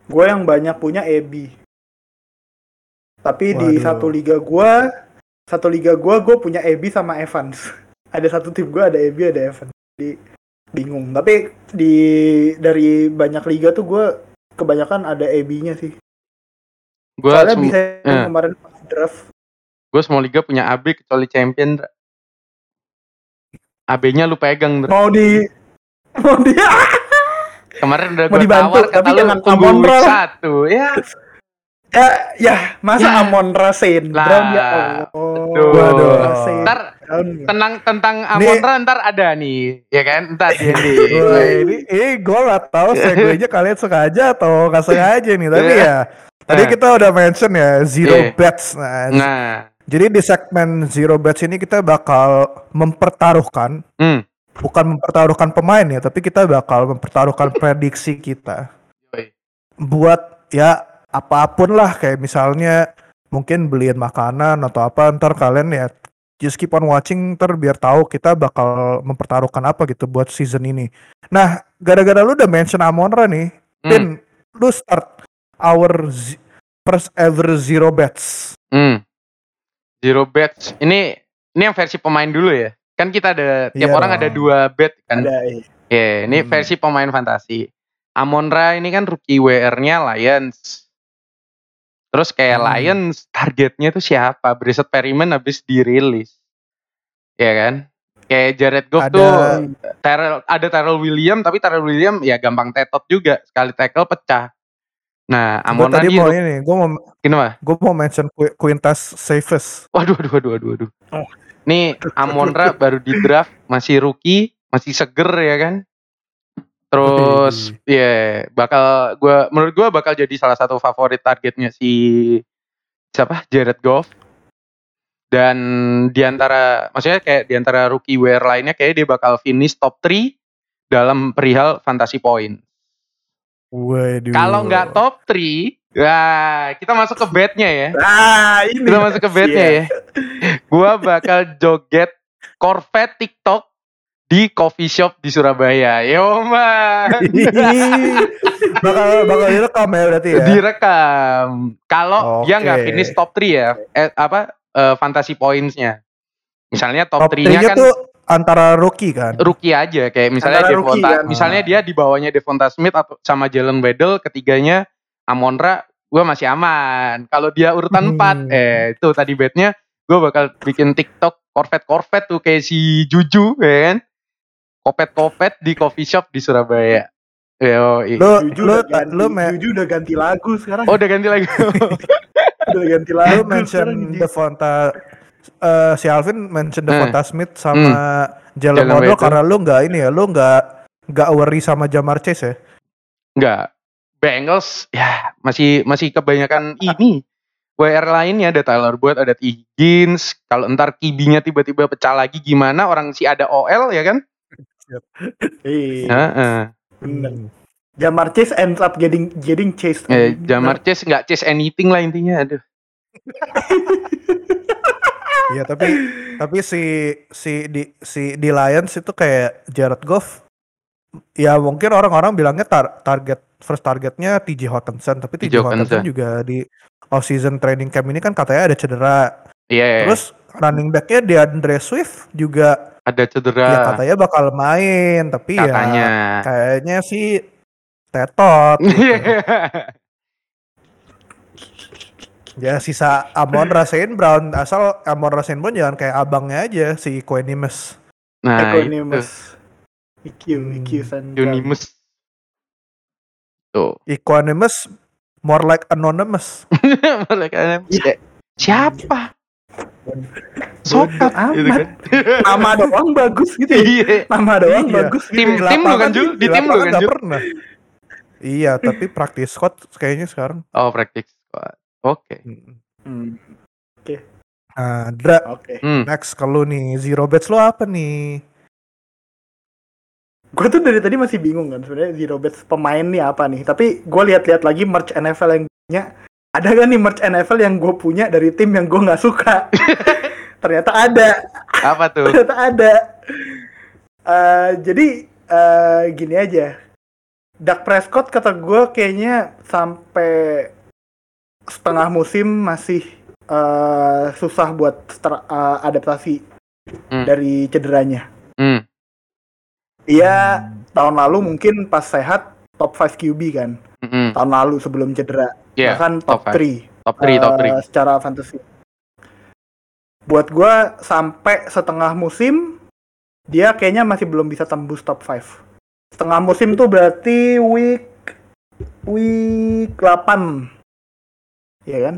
Speaker 3: gue yang banyak punya Ebi tapi di
Speaker 1: Waduh.
Speaker 3: satu liga gue satu liga gue gue punya Ebi sama Evans. Ada satu tim gue ada Ebi ada Evans. Jadi bingung. Tapi di dari banyak liga tuh gue kebanyakan ada Ebi-nya sih.
Speaker 2: Gue
Speaker 3: soalnya bisa
Speaker 2: eh.
Speaker 3: kemarin draft.
Speaker 2: Gue semua liga punya AB kecuali champion. AB-nya lu pegang.
Speaker 3: Mau di mau di
Speaker 2: Kemarin udah gue
Speaker 3: dibantu,
Speaker 2: tawar kata
Speaker 3: tapi
Speaker 2: lu
Speaker 3: Ra.
Speaker 2: satu. Ya.
Speaker 3: ya ya masa
Speaker 2: Ya.
Speaker 3: Amon Rasen
Speaker 2: Lah,
Speaker 3: Brown ya Allah
Speaker 2: aduh.
Speaker 1: Waduh.
Speaker 2: Ntar tenang tentang Amon Ra ntar ada nih, ya kan? Ntar.
Speaker 1: Wah, ini ini gue gak tahu segue-nya kalian sengaja atau nggak sengaja nih tapi ya tadi
Speaker 2: Nah.
Speaker 1: kita udah mention ya zero
Speaker 2: Iya.
Speaker 1: bets nah,
Speaker 2: Nah,
Speaker 1: jadi di segmen zero bets ini kita bakal mempertaruhkan
Speaker 2: hmm.
Speaker 1: bukan mempertaruhkan pemain ya tapi kita bakal mempertaruhkan prediksi kita buat ya apa pun lah kayak misalnya mungkin beliin makanan atau apa ntar kalian ya just keep on watching ntar biar tahu kita bakal mempertaruhkan apa gitu buat season ini nah gara-gara lu udah mention Amonra nih
Speaker 2: Hmm.
Speaker 1: Tin lu start our z- first ever zero bets
Speaker 2: Hmm. Zero bets. Ini ini yang versi pemain dulu ya. Kan kita ada tiap
Speaker 1: Iya
Speaker 2: orang ada dua bet kan.
Speaker 3: ada eh.
Speaker 2: Ya, ini
Speaker 1: Hmm.
Speaker 2: versi pemain fantasi. Amonra ini kan rookie WR-nya Lions. Terus kayak
Speaker 1: Hmm.
Speaker 2: Lions targetnya tuh siapa? Brissett Perryman habis dirilis. Ya kan? Kayak Jared Goff
Speaker 1: Ada-
Speaker 2: tuh Terrell, ada Terrell William tapi Terrell William ya gampang tetot juga. Sekali tackle pecah. Nah,
Speaker 1: gue
Speaker 2: Amonra
Speaker 1: tadi mau ini gue mau
Speaker 2: gimana?
Speaker 1: gue mau mention Qu- Quintas Safest
Speaker 2: Waduh, waduh, waduh, waduh, waduh.
Speaker 3: Oh.
Speaker 2: Nih Amonra baru di draft, masih rookie, masih seger ya kan. Terus, ya bakal gua menurut gua bakal jadi salah satu favorit targetnya si siapa? Jared Goff. Dan di antara, maksudnya kayak di antara rookie wear lainnya kayak dia bakal finish top 3 dalam perihal fantasy point.
Speaker 1: Waduh.
Speaker 2: Kalau nggak top 3, Wah, kita masuk ke bednya ya.
Speaker 3: ah ini
Speaker 2: Kita masuk ke bednya
Speaker 3: Iya.
Speaker 2: ya. Gua bakal joget Corvette TikTok di coffee shop di Surabaya. Yo man.
Speaker 1: bakal bakal direkam ya berarti ya
Speaker 2: Direkam. Kalau dia nggak finish top 3 ya, eh, apa eh, fantasy points-nya. Misalnya top,
Speaker 1: top
Speaker 2: 3-nya
Speaker 1: 3
Speaker 2: kan
Speaker 1: tuh antara rookie kan.
Speaker 2: rookie aja kayak misalnya
Speaker 3: Antara rookie,
Speaker 2: Devonta
Speaker 3: kan?
Speaker 2: misalnya dia di bawahnya Devonta Smith atau sama Jalen Waddle ketiganya Amonra gue masih aman kalau dia urutan
Speaker 1: Hmm.
Speaker 2: 4 eh itu tadi betnya gue bakal bikin TikTok Corvette Corvette tuh kayak si Juju ya kan Kopet Kopet di coffee shop di Surabaya Yo,
Speaker 1: Lu
Speaker 3: Juju
Speaker 1: lu
Speaker 3: udah ganti,
Speaker 1: lu me-
Speaker 3: Juju udah ganti lagu sekarang.
Speaker 2: oh udah ganti lagi
Speaker 3: udah ganti lagu.
Speaker 1: mention
Speaker 3: sekarang di-
Speaker 1: Devonta eh, si Alvin mention. Devonta Smith sama Jalen
Speaker 2: Jalen
Speaker 1: Waddle karena lu nggak ini ya, lu nggak nggak worry sama Jamar Chase ya.
Speaker 2: Enggak. Bengals ya masih masih kebanyakan ini. WR lainnya ada Tyler Boyd, ada T. Higgins. Kalau ntar kibinya tiba-tiba pecah lagi gimana? Orang si ada OL ya kan?
Speaker 3: Iya,
Speaker 2: Heeh.
Speaker 3: bener. Jamar Chase ends up getting getting chased.
Speaker 2: Eh, Jamar Chase nggak chase anything lah intinya. Aduh.
Speaker 1: Iya tapi tapi si si di si di Lions itu kayak Jared Goff ya mungkin orang-orang bilangnya tar- target first targetnya TJ Hawkinson tapi TJ Hawkinson juga di off season training camp ini kan katanya ada cedera
Speaker 2: Iya.
Speaker 1: terus running backnya DeAndre Swift juga
Speaker 2: ada cedera.
Speaker 1: ya katanya bakal main tapi
Speaker 2: katanya.
Speaker 1: ya kayaknya sih tetot gitu. ya sisa Amon Rasain Brown asal Amon Rasain Brown jangan kayak abangnya aja si Equanimus
Speaker 2: nah, itu.
Speaker 3: Equanimus. IQ, IQ San.
Speaker 2: Equanimus. Tuh.
Speaker 1: Equanimus more like anonymous
Speaker 2: Mereka
Speaker 3: Iya.
Speaker 2: kayak, siapa? Sokap
Speaker 3: amat.
Speaker 2: gitu kan.
Speaker 3: Nama doang bagus gitu ya.
Speaker 2: Iya.
Speaker 3: Nama doang
Speaker 1: Iya.
Speaker 3: bagus gitu.
Speaker 2: Tim-
Speaker 3: ya.
Speaker 2: tim lu kan, Jul? Di tim lu kan, Jul?
Speaker 1: pernah iya tapi praktis squad kayaknya sekarang
Speaker 2: Oh, practice squad. Oke.
Speaker 3: Hmm,
Speaker 1: nah Dra
Speaker 3: Oke.
Speaker 2: Hmm.
Speaker 1: next kalau nih zero bets lo apa nih
Speaker 3: Gue tuh dari tadi masih bingung kan sebenarnya Zero Bets pemain nih apa nih. Tapi gue lihat-lihat lagi merch NFL yang punya. Ada gak nih merch NFL yang gue punya dari tim yang gue nggak suka? Ternyata ada.
Speaker 2: Apa tuh?
Speaker 3: Ternyata ada. Eh, jadi eh, gini aja. Dak Prescott kata gue kayaknya sampai setengah musim masih eh, susah buat ter- eh, adaptasi
Speaker 2: Hmm.
Speaker 3: dari cederanya.
Speaker 2: Hmm.
Speaker 3: Iya, tahun lalu mungkin pas sehat top 5 QB kan.
Speaker 2: Mm-mm.
Speaker 3: Tahun lalu sebelum cedera.
Speaker 2: Iya,
Speaker 3: Bahkan
Speaker 2: top
Speaker 3: top
Speaker 2: five.
Speaker 3: 3.
Speaker 2: Top 3, top 3.
Speaker 3: secara fantasy. Buat gua sampai setengah musim dia kayaknya masih belum bisa tembus top 5. Setengah musim tuh berarti week week 8. Iya kan?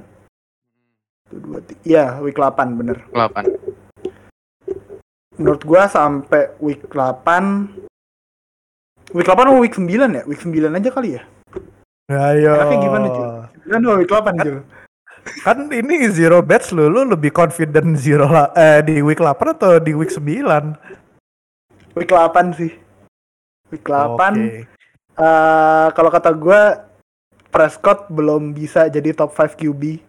Speaker 3: Satu, dua, tiga. Iya, week 8 bener.
Speaker 2: 8.
Speaker 3: menurut gua sampai week 8 week 8 atau week 9 ya? Week 9 aja kali ya?
Speaker 1: ayo
Speaker 3: Enaknya gimana, Jul? 9 atau week 8 Jul?
Speaker 1: kan ini zero bets lu lu lebih confident zero la- eh di week 8 atau di week 9
Speaker 3: Week 8 sih. Week 8
Speaker 1: Oke.
Speaker 3: eh, kalau kata gua Prescott belum bisa jadi top 5 QB.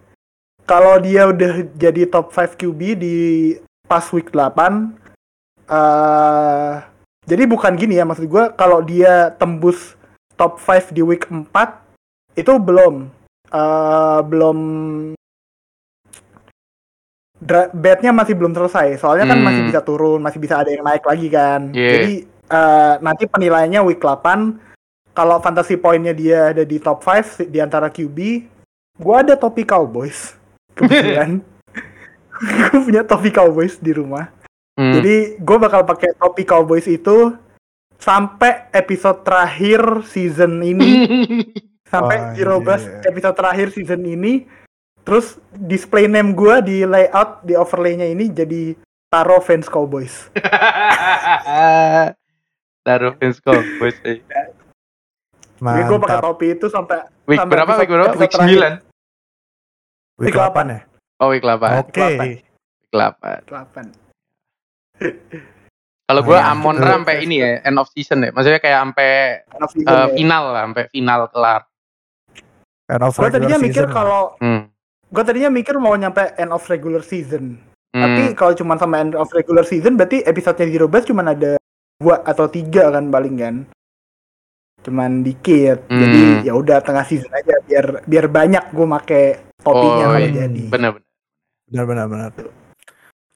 Speaker 3: Kalau dia udah jadi top 5 QB di pas week 8 eh jadi bukan gini ya maksud gua kalau dia tembus top 5 di week 4 itu belum eh belum betnya masih belum selesai soalnya kan
Speaker 2: Hmm.
Speaker 3: masih bisa turun masih bisa ada yang naik lagi kan
Speaker 2: Iya.
Speaker 3: jadi eh, nanti penilaiannya week 8 kalau fantasy poinnya dia ada di top 5 di antara QB gua ada topi Cowboys kebetulan gue punya topi Cowboys di rumah
Speaker 2: Hmm.
Speaker 3: jadi gue bakal pakai topi Cowboys itu sampai episode terakhir season ini sampai
Speaker 1: Wah,
Speaker 3: Zero
Speaker 1: iya.
Speaker 3: Bus episode terakhir season ini terus display name gue di layout di overlaynya ini jadi Taro fans Cowboys
Speaker 2: Taruh fans Cowboys. eh.
Speaker 3: Jadi gue pakai
Speaker 1: mantap
Speaker 3: topi itu sampai
Speaker 2: Week
Speaker 3: Sampai
Speaker 2: berapa? Week berapa? Week
Speaker 3: terakhir.
Speaker 2: 9.
Speaker 1: week
Speaker 3: week
Speaker 1: 8 ya
Speaker 2: Oh, week 8.
Speaker 1: oke
Speaker 3: Week
Speaker 2: Week 8.
Speaker 3: 8
Speaker 2: Kalau gue
Speaker 1: Nah,
Speaker 2: Amon
Speaker 1: itu-
Speaker 2: sampai ini ya, end of season ya. Maksudnya kayak sampai eh, final lah, sampai final kelar.
Speaker 1: end of
Speaker 3: gue
Speaker 1: regular
Speaker 3: tadinya mikir kalau
Speaker 2: Hmm.
Speaker 3: gue tadinya mikir mau nyampe end of regular season
Speaker 2: Hmm.
Speaker 3: Tapi kalau cuma sama end of regular season berarti episodenya Zero cuma ada dua atau tiga kan paling kan. Cuman dikit.
Speaker 2: Hmm.
Speaker 3: Jadi ya udah tengah season aja biar biar banyak gue make topinya
Speaker 2: Oh,
Speaker 3: kalau
Speaker 1: iya.
Speaker 3: jadi.
Speaker 1: benar benar benar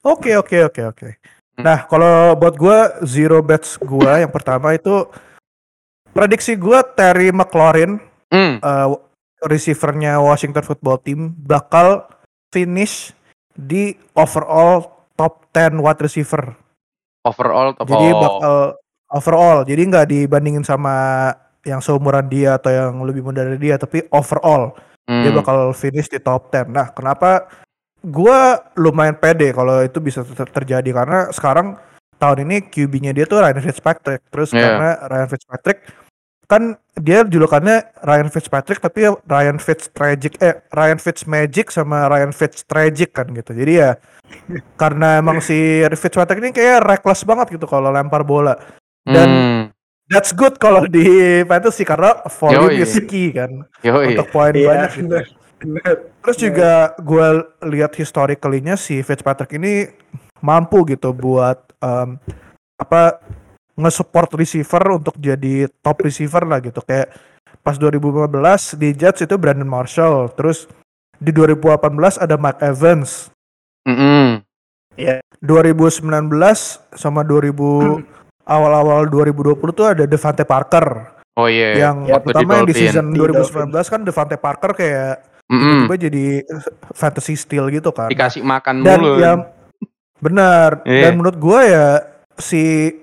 Speaker 1: oke oke oke oke Nah, kalau buat gua zero bets gua yang pertama itu prediksi gua Terry McLaurin
Speaker 2: Hmm.
Speaker 1: eh, receivernya Washington Football Team bakal finish di overall top 10 wide receiver.
Speaker 2: Overall top
Speaker 1: Jadi
Speaker 2: oh.
Speaker 1: bakal overall. Jadi nggak dibandingin sama yang seumuran dia atau yang lebih muda dari dia, tapi overall dia
Speaker 2: Hmm.
Speaker 1: bakal finish di top 10. Nah, kenapa gua lumayan pede kalau itu bisa ter- terjadi karena sekarang tahun ini QB-nya dia tuh Ryan Fitzpatrick. Terus
Speaker 2: Iya.
Speaker 1: karena Ryan Fitzpatrick kan dia julukannya Ryan Fitzpatrick tapi Ryan Fitztragic eh Ryan Fitzmagic sama Ryan Fitztragic kan gitu. Jadi ya karena emang si Fitzpatrick ini kayak reckless banget gitu kalau lempar bola. Dan
Speaker 2: Hmm.
Speaker 1: that's good kalau di fantasy karena volume is key kan
Speaker 2: Yoi.
Speaker 1: untuk poin
Speaker 3: Iya,
Speaker 1: banyak gitu.
Speaker 3: bener. Bener.
Speaker 1: Terus juga gue lihat historically-nya si Fitzpatrick ini mampu gitu buat em, apa nge-support receiver untuk jadi top receiver lah gitu kayak pas 2015 di Jets itu Brandon Marshall terus di 2018 ada Mike Evans
Speaker 2: Mm-mm.
Speaker 1: 2019 sama 2000 awal-awal 2020 tuh ada Devante Parker
Speaker 2: Oh iya.
Speaker 1: yang
Speaker 3: Ya,
Speaker 2: waktu di
Speaker 1: pertama yang di season
Speaker 3: Di
Speaker 1: 2019 kan Devante Parker kayak
Speaker 2: Mm-mm.
Speaker 1: tiba-tiba jadi fantasy steal gitu kan.
Speaker 2: Dikasih makan
Speaker 1: dan
Speaker 2: mulu.
Speaker 1: yang benar
Speaker 2: Iya.
Speaker 1: dan menurut gue ya si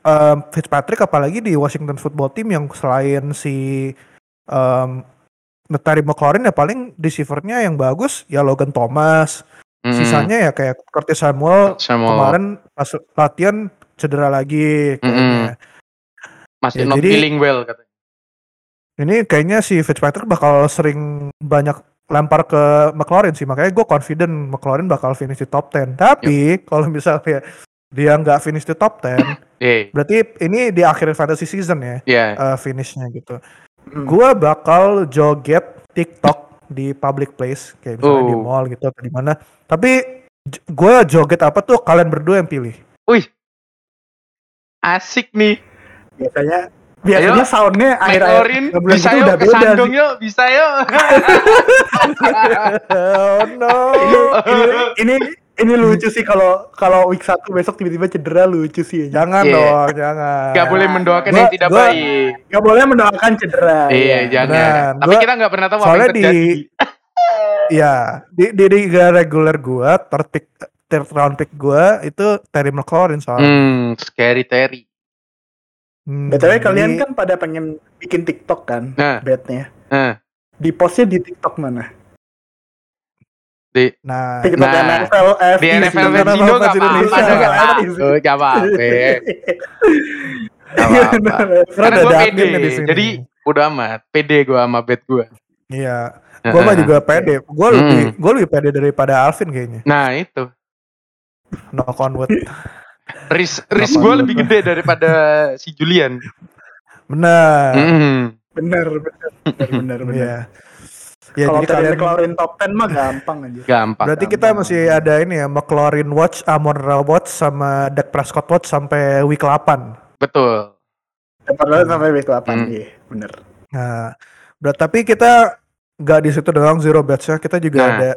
Speaker 1: um, Fitzpatrick apalagi di Washington Football Team yang selain si um, Terry McLaurin ya paling receivernya yang bagus ya Logan Thomas sisanya ya kayak Curtis Samuel
Speaker 2: Samuel.
Speaker 1: kemarin pas latihan cedera lagi kayaknya
Speaker 2: masih
Speaker 1: ya,
Speaker 2: not
Speaker 1: jadi-
Speaker 2: feeling well katanya.
Speaker 1: ini kayaknya si Fitzpatrick bakal sering banyak lempar ke McLaurin sih makanya gue confident McLaurin bakal finish di top 10 tapi kalau misalnya dia nggak finish di top 10
Speaker 2: Iya.
Speaker 1: berarti ini di akhir fantasy season ya
Speaker 2: Iya.
Speaker 1: eh, finishnya gitu
Speaker 3: Hmm.
Speaker 1: gue bakal joget TikTok di public place kayak misalnya di
Speaker 2: Oh.
Speaker 1: mall gitu atau di mana tapi gue joget apa tuh kalian berdua yang pilih
Speaker 2: Wih. Asik nih.
Speaker 3: biasanya biasanya soundnya akhir akhir bulan
Speaker 2: bisa
Speaker 3: itu
Speaker 2: yuk
Speaker 3: udah beda
Speaker 2: yuk, bisa yuk.
Speaker 1: oh no
Speaker 3: ini ini lucu sih kalau kalau week 1 besok tiba-tiba cedera lucu sih ya.
Speaker 1: jangan
Speaker 2: Iya.
Speaker 1: dong jangan
Speaker 2: Gak boleh mendoakan
Speaker 1: Gua-
Speaker 2: yang tidak
Speaker 1: gua-
Speaker 2: baik.
Speaker 3: Gak boleh mendoakan cedera.
Speaker 2: Iya,
Speaker 3: ya.
Speaker 2: jangan.
Speaker 1: Benar.
Speaker 2: Tapi
Speaker 1: Gua-
Speaker 2: kita nggak pernah tahu apa yang terjadi.
Speaker 1: di- Iya, di di liga reguler gua, pick third round pick gua itu Terry McLaurin soalnya.
Speaker 2: Hmm, scary Terry.
Speaker 1: Hmm,
Speaker 3: BTW kalian kan pada pengen bikin TikTok kan,
Speaker 2: Nah.
Speaker 3: bednya.
Speaker 2: Nah,
Speaker 3: Di postnya di TikTok mana?
Speaker 2: di
Speaker 1: nah,
Speaker 3: TikTok
Speaker 2: Nah,
Speaker 3: NFL FC.
Speaker 2: di NFL Versindo nggak apa-apa, nggak apa-apa.
Speaker 1: Karena
Speaker 2: gue pede,
Speaker 1: di sini.
Speaker 2: jadi udah amat. Pede gue sama bet gue.
Speaker 1: iya. Gua mah juga pede. Gua
Speaker 2: Hmm.
Speaker 1: lebih gua lebih pede daripada Alvin kayaknya.
Speaker 2: Nah itu,
Speaker 1: Knock on wood.
Speaker 2: risk risk
Speaker 1: Kenapa?
Speaker 2: gue lebih gede daripada si Julian.
Speaker 1: Benar.
Speaker 2: Hmm.
Speaker 3: Bener, bener, bener, bener, bener.
Speaker 1: Iya. Ya
Speaker 3: Kalau tadi
Speaker 1: kalian
Speaker 3: McLaurin top 10 mah gampang aja.
Speaker 2: Gampang.
Speaker 1: berarti kita masih ada ini ya McLaurin Watch, Amon Ra Watch sama Dak Prescott Watch sampai week 8.
Speaker 2: Betul.
Speaker 3: Padahal sampai week 8
Speaker 2: Hmm.
Speaker 3: iya, bener.
Speaker 1: Nah, berat tapi kita nggak di situ doang zero bets ya. Kita juga
Speaker 2: Nah.
Speaker 1: ada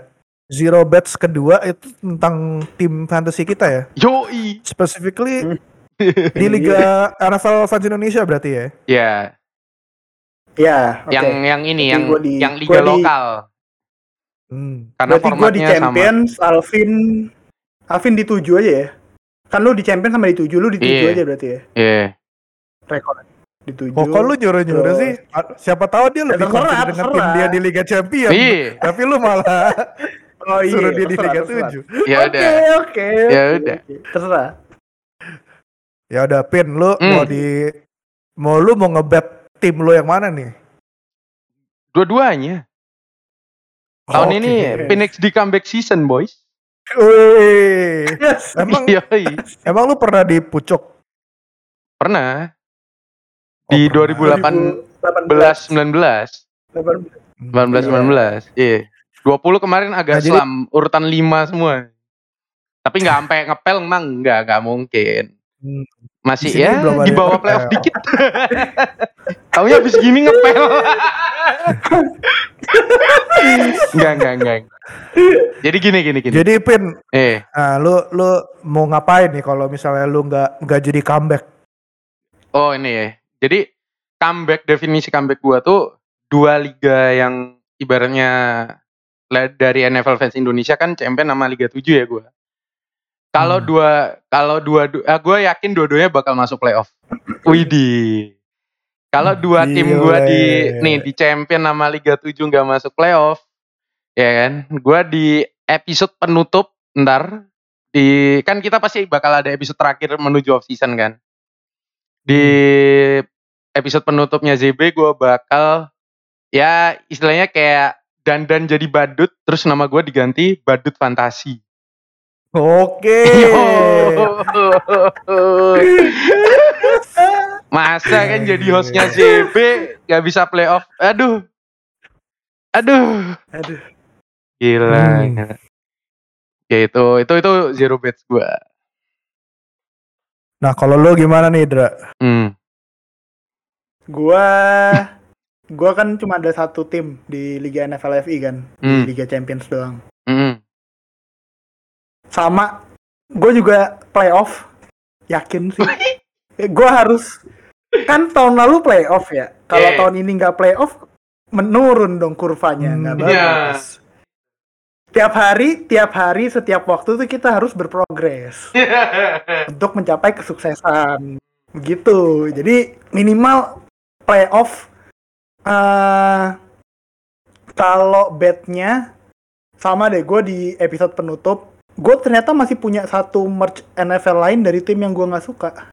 Speaker 1: zero bets kedua itu tentang tim fantasy kita ya.
Speaker 2: Yoi.
Speaker 1: Specifically
Speaker 3: Hmm.
Speaker 1: di Liga NFL Fans Indonesia berarti ya.
Speaker 2: Ya,
Speaker 3: Ya, oke.
Speaker 2: yang yang ini
Speaker 3: Berarti
Speaker 2: yang
Speaker 3: gua di-
Speaker 2: yang
Speaker 3: gua
Speaker 2: liga
Speaker 3: di-
Speaker 2: lokal.
Speaker 1: Hmm.
Speaker 2: Karena
Speaker 3: Berarti gue di
Speaker 2: formatnya sama.
Speaker 3: Champions, Alvin Alvin di 7 aja ya? Kan lu di Champions sama di 7, lu di 7
Speaker 2: Iya.
Speaker 3: aja berarti ya?
Speaker 2: Iya.
Speaker 3: Rekor di 7.
Speaker 1: Kok kok lu nyuruh-nyuruh sih? Siapa tahu dia
Speaker 3: Ya,
Speaker 1: lebih
Speaker 3: terserah,
Speaker 1: confident dengan tim dia di Liga Champion.
Speaker 2: Iya.
Speaker 1: Tapi lu malah
Speaker 3: Oh iya,
Speaker 1: suruh dia di Liga
Speaker 3: terserah.
Speaker 1: 7.
Speaker 2: Ya
Speaker 3: Oke,
Speaker 2: udah.
Speaker 3: oke.
Speaker 2: Ya
Speaker 3: oke,
Speaker 2: udah.
Speaker 3: oke. Terserah.
Speaker 1: Ya udah Pin, lu
Speaker 2: Hmm.
Speaker 1: mau di mau lu mau ngebet tim lu yang mana nih?
Speaker 2: Dua-duanya. Tahun
Speaker 1: Oke.
Speaker 2: ini Phoenix di comeback season, boys.
Speaker 1: Wih.
Speaker 3: Yes.
Speaker 1: Emang
Speaker 2: Yoi.
Speaker 1: emang lu pernah di pucuk?
Speaker 2: Pernah
Speaker 1: Oh,
Speaker 2: di
Speaker 1: pernah.
Speaker 2: 2018 19
Speaker 3: 18.
Speaker 2: 18 19. Iya. 20 kemarin agak
Speaker 1: Nah, jadi-
Speaker 2: selam, urutan 5 semua. Tapi nggak sampai ngepel emang nggak nggak mungkin.
Speaker 1: Hmm.
Speaker 2: Masih
Speaker 1: Di
Speaker 2: ya di bawah playoff dikit. Taunya habis gini ngepel. enggak, enggak, enggak. Jadi gini gini gini.
Speaker 1: Jadi Pin,
Speaker 2: eh,
Speaker 1: nah, lu lu mau ngapain nih kalau misalnya lu nggak nggak jadi comeback?
Speaker 2: oh ini ya. Jadi comeback definisi comeback gua tuh dua liga yang ibaratnya dari NFL fans Indonesia kan champion sama Liga 7 ya gua. Kalau
Speaker 1: Hmm.
Speaker 2: dua kalau dua du- ah, gua yakin dua-duanya bakal masuk playoff. Widih. Kalau dua tim gua di
Speaker 1: Gile.
Speaker 2: nih di champion sama Liga 7 nggak masuk playoff, ya kan? Gua di episode penutup ntar di kan kita pasti bakal ada episode terakhir menuju off season kan. Di episode penutupnya ZB gua bakal ya istilahnya kayak dandan jadi badut terus nama gua diganti badut fantasi.
Speaker 1: Oke.
Speaker 2: Masa kan jadi hostnya ZB gak bisa playoff. Aduh. Aduh.
Speaker 3: Aduh.
Speaker 2: Gila.
Speaker 1: Hmm.
Speaker 2: Ya itu itu itu zero bets gua.
Speaker 1: Nah kalau lu gimana nih Dra?
Speaker 2: Hmm.
Speaker 3: Gua gua kan cuma ada satu tim di Liga NFL FI kan,
Speaker 2: Hmm.
Speaker 3: di Liga Champions doang.
Speaker 2: Hmm.
Speaker 3: Sama gue juga playoff yakin sih. gue harus kan tahun lalu playoff ya. Kalau
Speaker 2: Yeah.
Speaker 3: tahun ini nggak playoff menurun dong kurvanya nggak
Speaker 1: Hmm,
Speaker 3: bagus. Tiap hari, tiap hari, setiap waktu tuh kita harus berprogres untuk mencapai kesuksesan. Begitu. Jadi minimal playoff eh kalau betnya sama deh gue di episode penutup gue ternyata masih punya satu merch NFL lain dari tim yang gue nggak suka.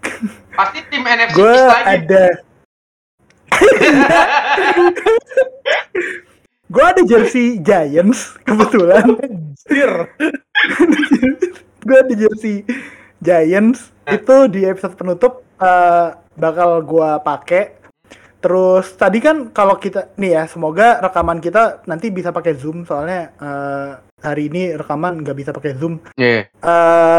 Speaker 2: Pasti tim NFC
Speaker 3: gue
Speaker 2: East lagi.
Speaker 3: ada. Gue ada jersey Giants kebetulan. Gue ada jersey Giants. Itu di episode penutup eh, bakal gue pakai terus tadi kan kalau kita nih ya semoga rekaman kita nanti bisa pakai zoom soalnya eh, hari ini rekaman nggak bisa pakai zoom
Speaker 2: Iya.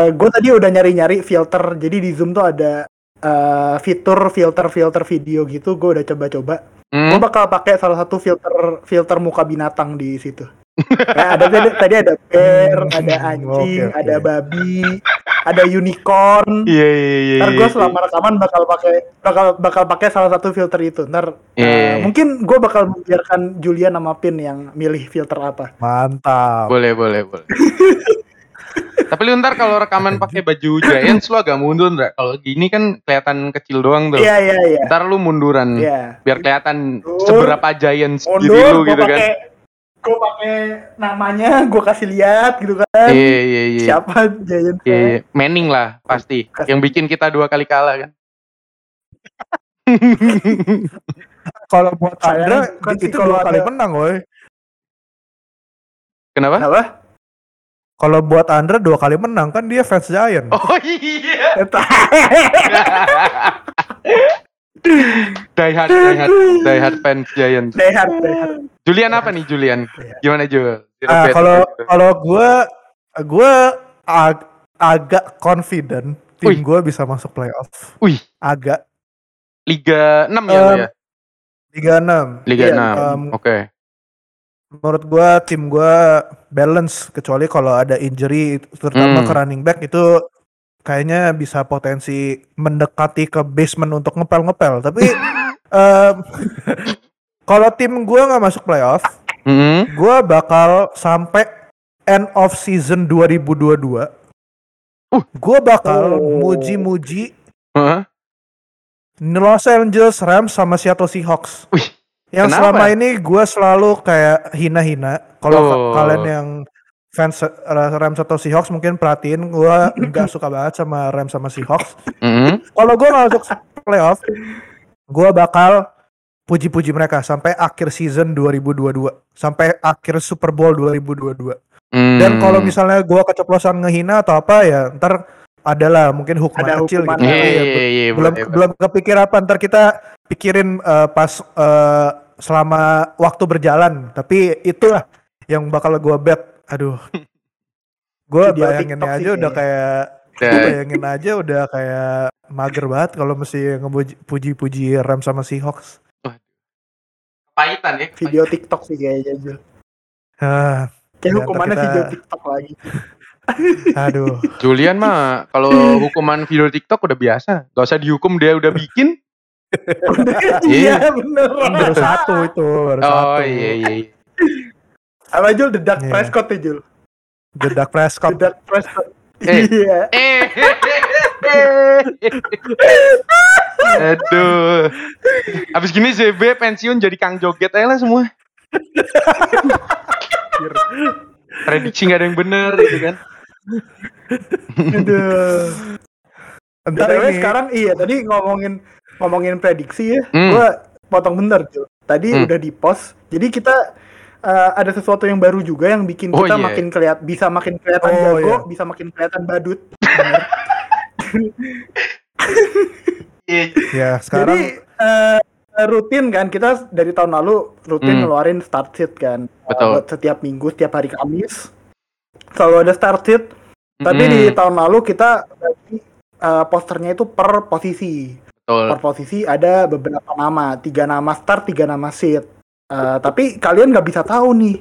Speaker 3: gue tadi udah nyari-nyari filter jadi di zoom tuh ada eh, fitur filter-filter video gitu gue udah coba-coba
Speaker 2: Hmm.
Speaker 3: gue bakal pakai salah satu filter filter muka binatang di situ ya, ada tadi, tadi ada bear ada anjing
Speaker 1: oke, oke.
Speaker 3: ada babi ada unicorn
Speaker 2: Iya iya iya.
Speaker 3: ntar
Speaker 2: iya,
Speaker 3: gue
Speaker 2: iya.
Speaker 3: selama rekaman bakal pakai bakal bakal pakai salah satu filter itu ntar eh,
Speaker 2: Iya.
Speaker 3: mungkin gue bakal membiarkan Julian sama Pin yang milih filter apa
Speaker 1: Mantap.
Speaker 2: Boleh boleh boleh. Tapi lu ntar kalau rekaman pakai baju Giants lu agak mundur nggak? Kalau gini kan kelihatan kecil doang tuh.
Speaker 3: iya iya iya
Speaker 2: Ntar lu munduran.
Speaker 3: iya
Speaker 2: Biar kelihatan seberapa Giants diri
Speaker 3: mundur
Speaker 2: lu
Speaker 3: gue
Speaker 2: gitu kan.
Speaker 3: Gue pakai namanya gue kasih lihat gitu kan
Speaker 2: Iya iya iya.
Speaker 3: siapa Giant
Speaker 2: Iya, Manning lah pasti.
Speaker 3: Kasih.
Speaker 2: Yang bikin kita dua kali kalah kan.
Speaker 1: Kalau buat
Speaker 3: Sayangnya
Speaker 1: Andra
Speaker 3: bukan sih
Speaker 1: itu dua kali
Speaker 3: ada-
Speaker 1: menang, woi.
Speaker 2: Kenapa?
Speaker 3: Kenapa?
Speaker 1: Kalau buat Andra dua kali menang kan dia fans Giant.
Speaker 2: Oh iya. Die hard, die hard, die hard fans Giants.
Speaker 3: Die hard, die hard.
Speaker 2: Julian apa nih Julian? Gimana Jul?
Speaker 1: Ah,
Speaker 2: bet
Speaker 1: kalau kalau gue gue ag- agak confident tim gue bisa masuk playoff.
Speaker 2: Wih.
Speaker 1: Agak
Speaker 2: Liga 6 ya ya?
Speaker 1: Liga 6.
Speaker 2: Liga
Speaker 3: iya,
Speaker 2: 6.
Speaker 1: em,
Speaker 2: Oke.
Speaker 1: Menurut gue tim gue balance kecuali kalau ada injury terutama
Speaker 2: Hmm.
Speaker 1: ke running back itu kayaknya bisa potensi mendekati ke basement untuk ngepel-ngepel. Tapi em, kalau tim gue nggak masuk playoff,
Speaker 2: Hmm.
Speaker 1: gue bakal sampai end of season 2022.
Speaker 2: Uh.
Speaker 1: Gue bakal
Speaker 3: Oh.
Speaker 1: muji-muji
Speaker 2: Hah?
Speaker 1: Los Angeles Rams sama Seattle Seahawks.
Speaker 2: Wih,
Speaker 1: Yang
Speaker 2: kenapa?
Speaker 1: selama ini gue selalu kayak hina-hina. Kalau ka-
Speaker 2: Oh.
Speaker 1: kalian yang fans uh, Rams atau Seahawks mungkin perhatiin gue nggak suka banget sama Rams sama Seahawks.
Speaker 2: Hmm.
Speaker 1: Kalau gue nggak masuk playoff, gue bakal puji-puji mereka sampai akhir season 2022, sampai akhir Super Bowl 2022. Dan
Speaker 2: Hmm.
Speaker 1: kalau misalnya gue keceplosan ngehina atau apa ya, ntar adalah mungkin hukuman
Speaker 3: Ada
Speaker 1: kecil
Speaker 3: hukuman
Speaker 1: gitu.
Speaker 2: Iya,
Speaker 1: Tapi ya,
Speaker 2: iya, iya,
Speaker 1: belum
Speaker 2: boleh,
Speaker 1: belum kepikir apa ntar kita pikirin eh, pas eh, selama waktu berjalan. Tapi itulah yang bakal gue bet. Aduh, gue bayanginnya
Speaker 3: TikTok
Speaker 1: aja
Speaker 3: sih
Speaker 1: udah kayak
Speaker 2: Ya.
Speaker 1: gue bayangin aja udah kayak mager banget kalau mesti ngepuji-puji Rams sama Seahawks.
Speaker 2: Pahitan ya.
Speaker 3: Video TikTok sih kayaknya Jul.
Speaker 1: Ah,
Speaker 3: Kayak
Speaker 1: Ya,
Speaker 3: hukumannya
Speaker 1: kita-
Speaker 3: video TikTok lagi.
Speaker 1: aduh.
Speaker 2: Julian mah kalau hukuman video TikTok udah biasa. Gak usah dihukum dia udah bikin.
Speaker 3: Iya bener.
Speaker 1: baru satu itu, baru satu.
Speaker 2: Oh iya iya. iya.
Speaker 3: Apa Jul? The Dark
Speaker 1: Iya.
Speaker 3: Prescott ya Jul?
Speaker 1: The
Speaker 3: The
Speaker 1: Prescott.
Speaker 3: Dark Prescott.
Speaker 2: Eh.
Speaker 3: Iya.
Speaker 2: Eh. Aduh. Abis gini ZB pensiun jadi kang joget aja lah semua. Prediksi gak ada yang bener gitu kan.
Speaker 3: Aduh.
Speaker 1: Ntar
Speaker 3: BTW
Speaker 1: ini
Speaker 3: sekarang iya tadi ngomongin ngomongin prediksi ya.
Speaker 2: Hmm.
Speaker 3: Gua potong bentar Jul. Tadi
Speaker 2: Hmm.
Speaker 3: udah di post. Jadi kita eh, ada sesuatu yang baru juga yang bikin
Speaker 2: Oh,
Speaker 3: kita
Speaker 2: iya.
Speaker 3: makin keliat bisa makin kelihatan
Speaker 1: Oh,
Speaker 3: jago,
Speaker 1: iya.
Speaker 3: bisa makin kelihatan badut.
Speaker 2: Iya.
Speaker 1: ya sekarang
Speaker 3: Jadi eh, rutin kan kita dari tahun lalu rutin
Speaker 2: Hmm.
Speaker 3: ngeluarin start sheet kan.
Speaker 2: Betul.
Speaker 3: Buat setiap minggu, setiap hari Kamis. Selalu ada start sheet. Tapi
Speaker 2: Mm-mm.
Speaker 3: di tahun lalu kita bagi eh, posternya itu per posisi.
Speaker 2: Betul.
Speaker 3: Per posisi ada beberapa nama, tiga nama start, tiga nama sit. Eh, tapi kalian nggak bisa tahu nih